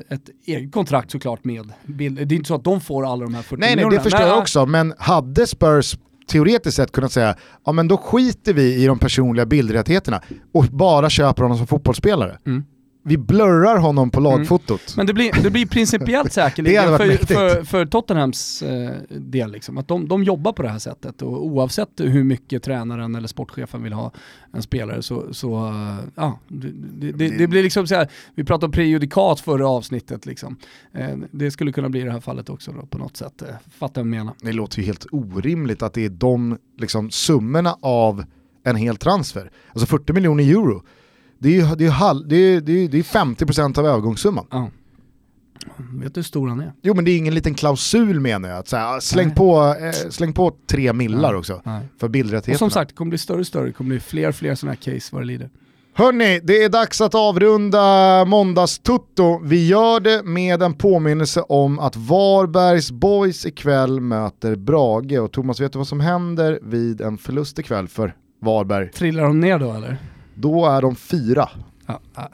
ett eget kontrakt såklart med bild. Det är inte så att de får alla de här 40 Nej, nej, det miljonerna. förstår jag också, men hade Spurs teoretiskt sett kunnat säga ja men då skiter vi i de personliga bildrättigheterna och bara köper honom som fotbollsspelare. Mm. Vi blurrar honom på lagfotot. Men det blir, det blir principiellt säkerligen för, för, för Tottenhams eh, del. Liksom. Att de, de jobbar på det här sättet och oavsett hur mycket tränaren eller sportchefen vill ha en spelare så, så eh, ja, det, det, det, blir liksom så här, vi pratade om prejudikat förra avsnittet liksom. Eh, det skulle kunna bli i det här fallet också då, på något sätt. Eh, fattar jag menar. Det låter ju helt orimligt att det är de liksom, summorna av en hel transfer. Alltså 40 miljoner euro. Det är ju det är, halv, det är, det är, det är 50% av övergångssumman. Ja. Vet du hur stor han är? Jo men det är ingen liten klausul menar jag. Att så här, släng, Nej. på, eh, släng på tre millar Nej. också Nej. för Och bildrättigheterna. som sagt, det kommer bli större och större. Det kommer bli fler och fler sådana här case vad det lider. Hörni, det är dags att avrunda måndagstutto. Vi gör det med en påminnelse om att Varbergs Boys ikväll möter Brage. Och Thomas, vet du vad som händer vid en förlust ikväll för Varberg? Trillar de ner då eller? Då är de fyra. Ja, ja.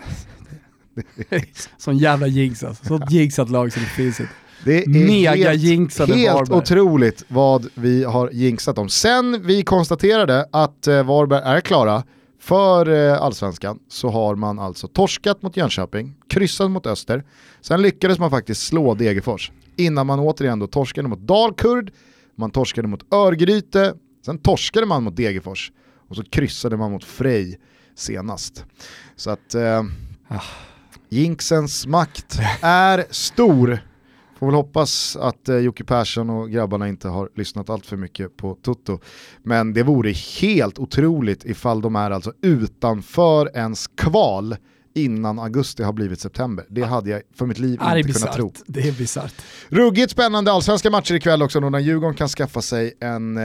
Sån jävla jinx alltså. Sånt jinxat lag som det finns inte. Det är Mega helt, helt Varberg. otroligt vad vi har jinxat dem. Sen vi konstaterade att eh, Varberg är klara för eh, allsvenskan så har man alltså torskat mot Jönköping, kryssat mot Öster, sen lyckades man faktiskt slå Degerfors innan man återigen då torskade mot Dalkurd, man torskade mot Örgryte, sen torskade man mot Degerfors och så kryssade man mot Frej senast. Så att eh, Ah. jinxens makt är stor. Får väl hoppas att eh, Jocke Persson och grabbarna inte har lyssnat allt för mycket på Toto. Men det vore helt otroligt ifall de är alltså utanför ens kval innan augusti har blivit september. Det hade jag för mitt liv är inte kunnat tro. Det är bisarrt. Ruggigt spännande allsvenska matcher ikväll också då när Djurgården kan skaffa sig en eh,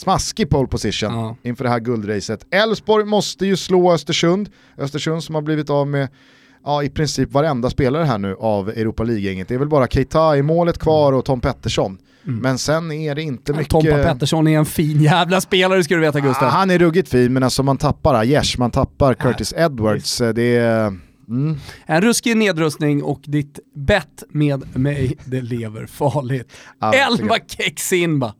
smaskig pole position Ja. inför det här guldracet. Elfsborg måste ju slå Östersund, Östersund som har blivit av med ja, i princip varenda spelare här nu av Europa League-gänget. Det är väl bara Keita i målet kvar och Tom Pettersson. Men sen är det inte mycket... Tompa Pettersson är en fin jävla spelare ska du veta Gustav. Ah, han är ruggigt fin men alltså man tappar Aiesh, man tappar Curtis Edwards. eh, Det är... Mm. En ruskig nedrustning och ditt bett med mig, det lever farligt. Tycker Elva kex in bara.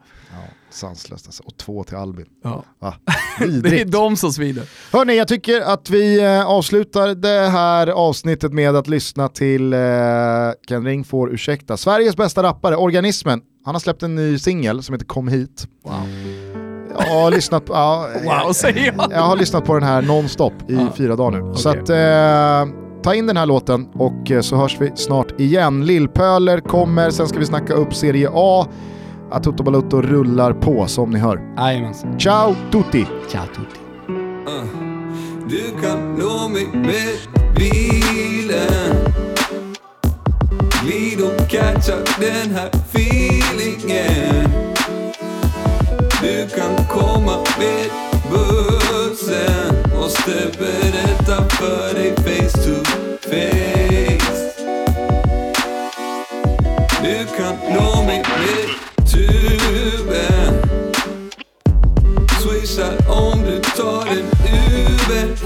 Sanslöst alltså. Och två till Albin. Ja. Ah, Det är de som svider. Hörni, jag tycker att vi eh, avslutar det här avsnittet med att lyssna till eh, Ken Ring får ursäkta. Sveriges bästa rappare, Organismen, han har släppt en ny singel som heter Kom hit. Jag har lyssnat på, ja, Wow, säger jag. jag har lyssnat på den här nonstop i Ja. fyra dagar nu. Så Okej. att, eh, ta in den här låten och eh, så hörs vi snart igen. Lillpöler kommer, sen ska vi snacka upp Serie A. Atoto Balutto rullar på som ni hör. Jajamensan. Ciao tutti! Ciao tutti. Du kan nå mig med bilen Glid och catcha den här feelingen Du kan komma med bussen Måste berätta för dig face to face Du kan nå mig med tuben Swishar om du tar en Uber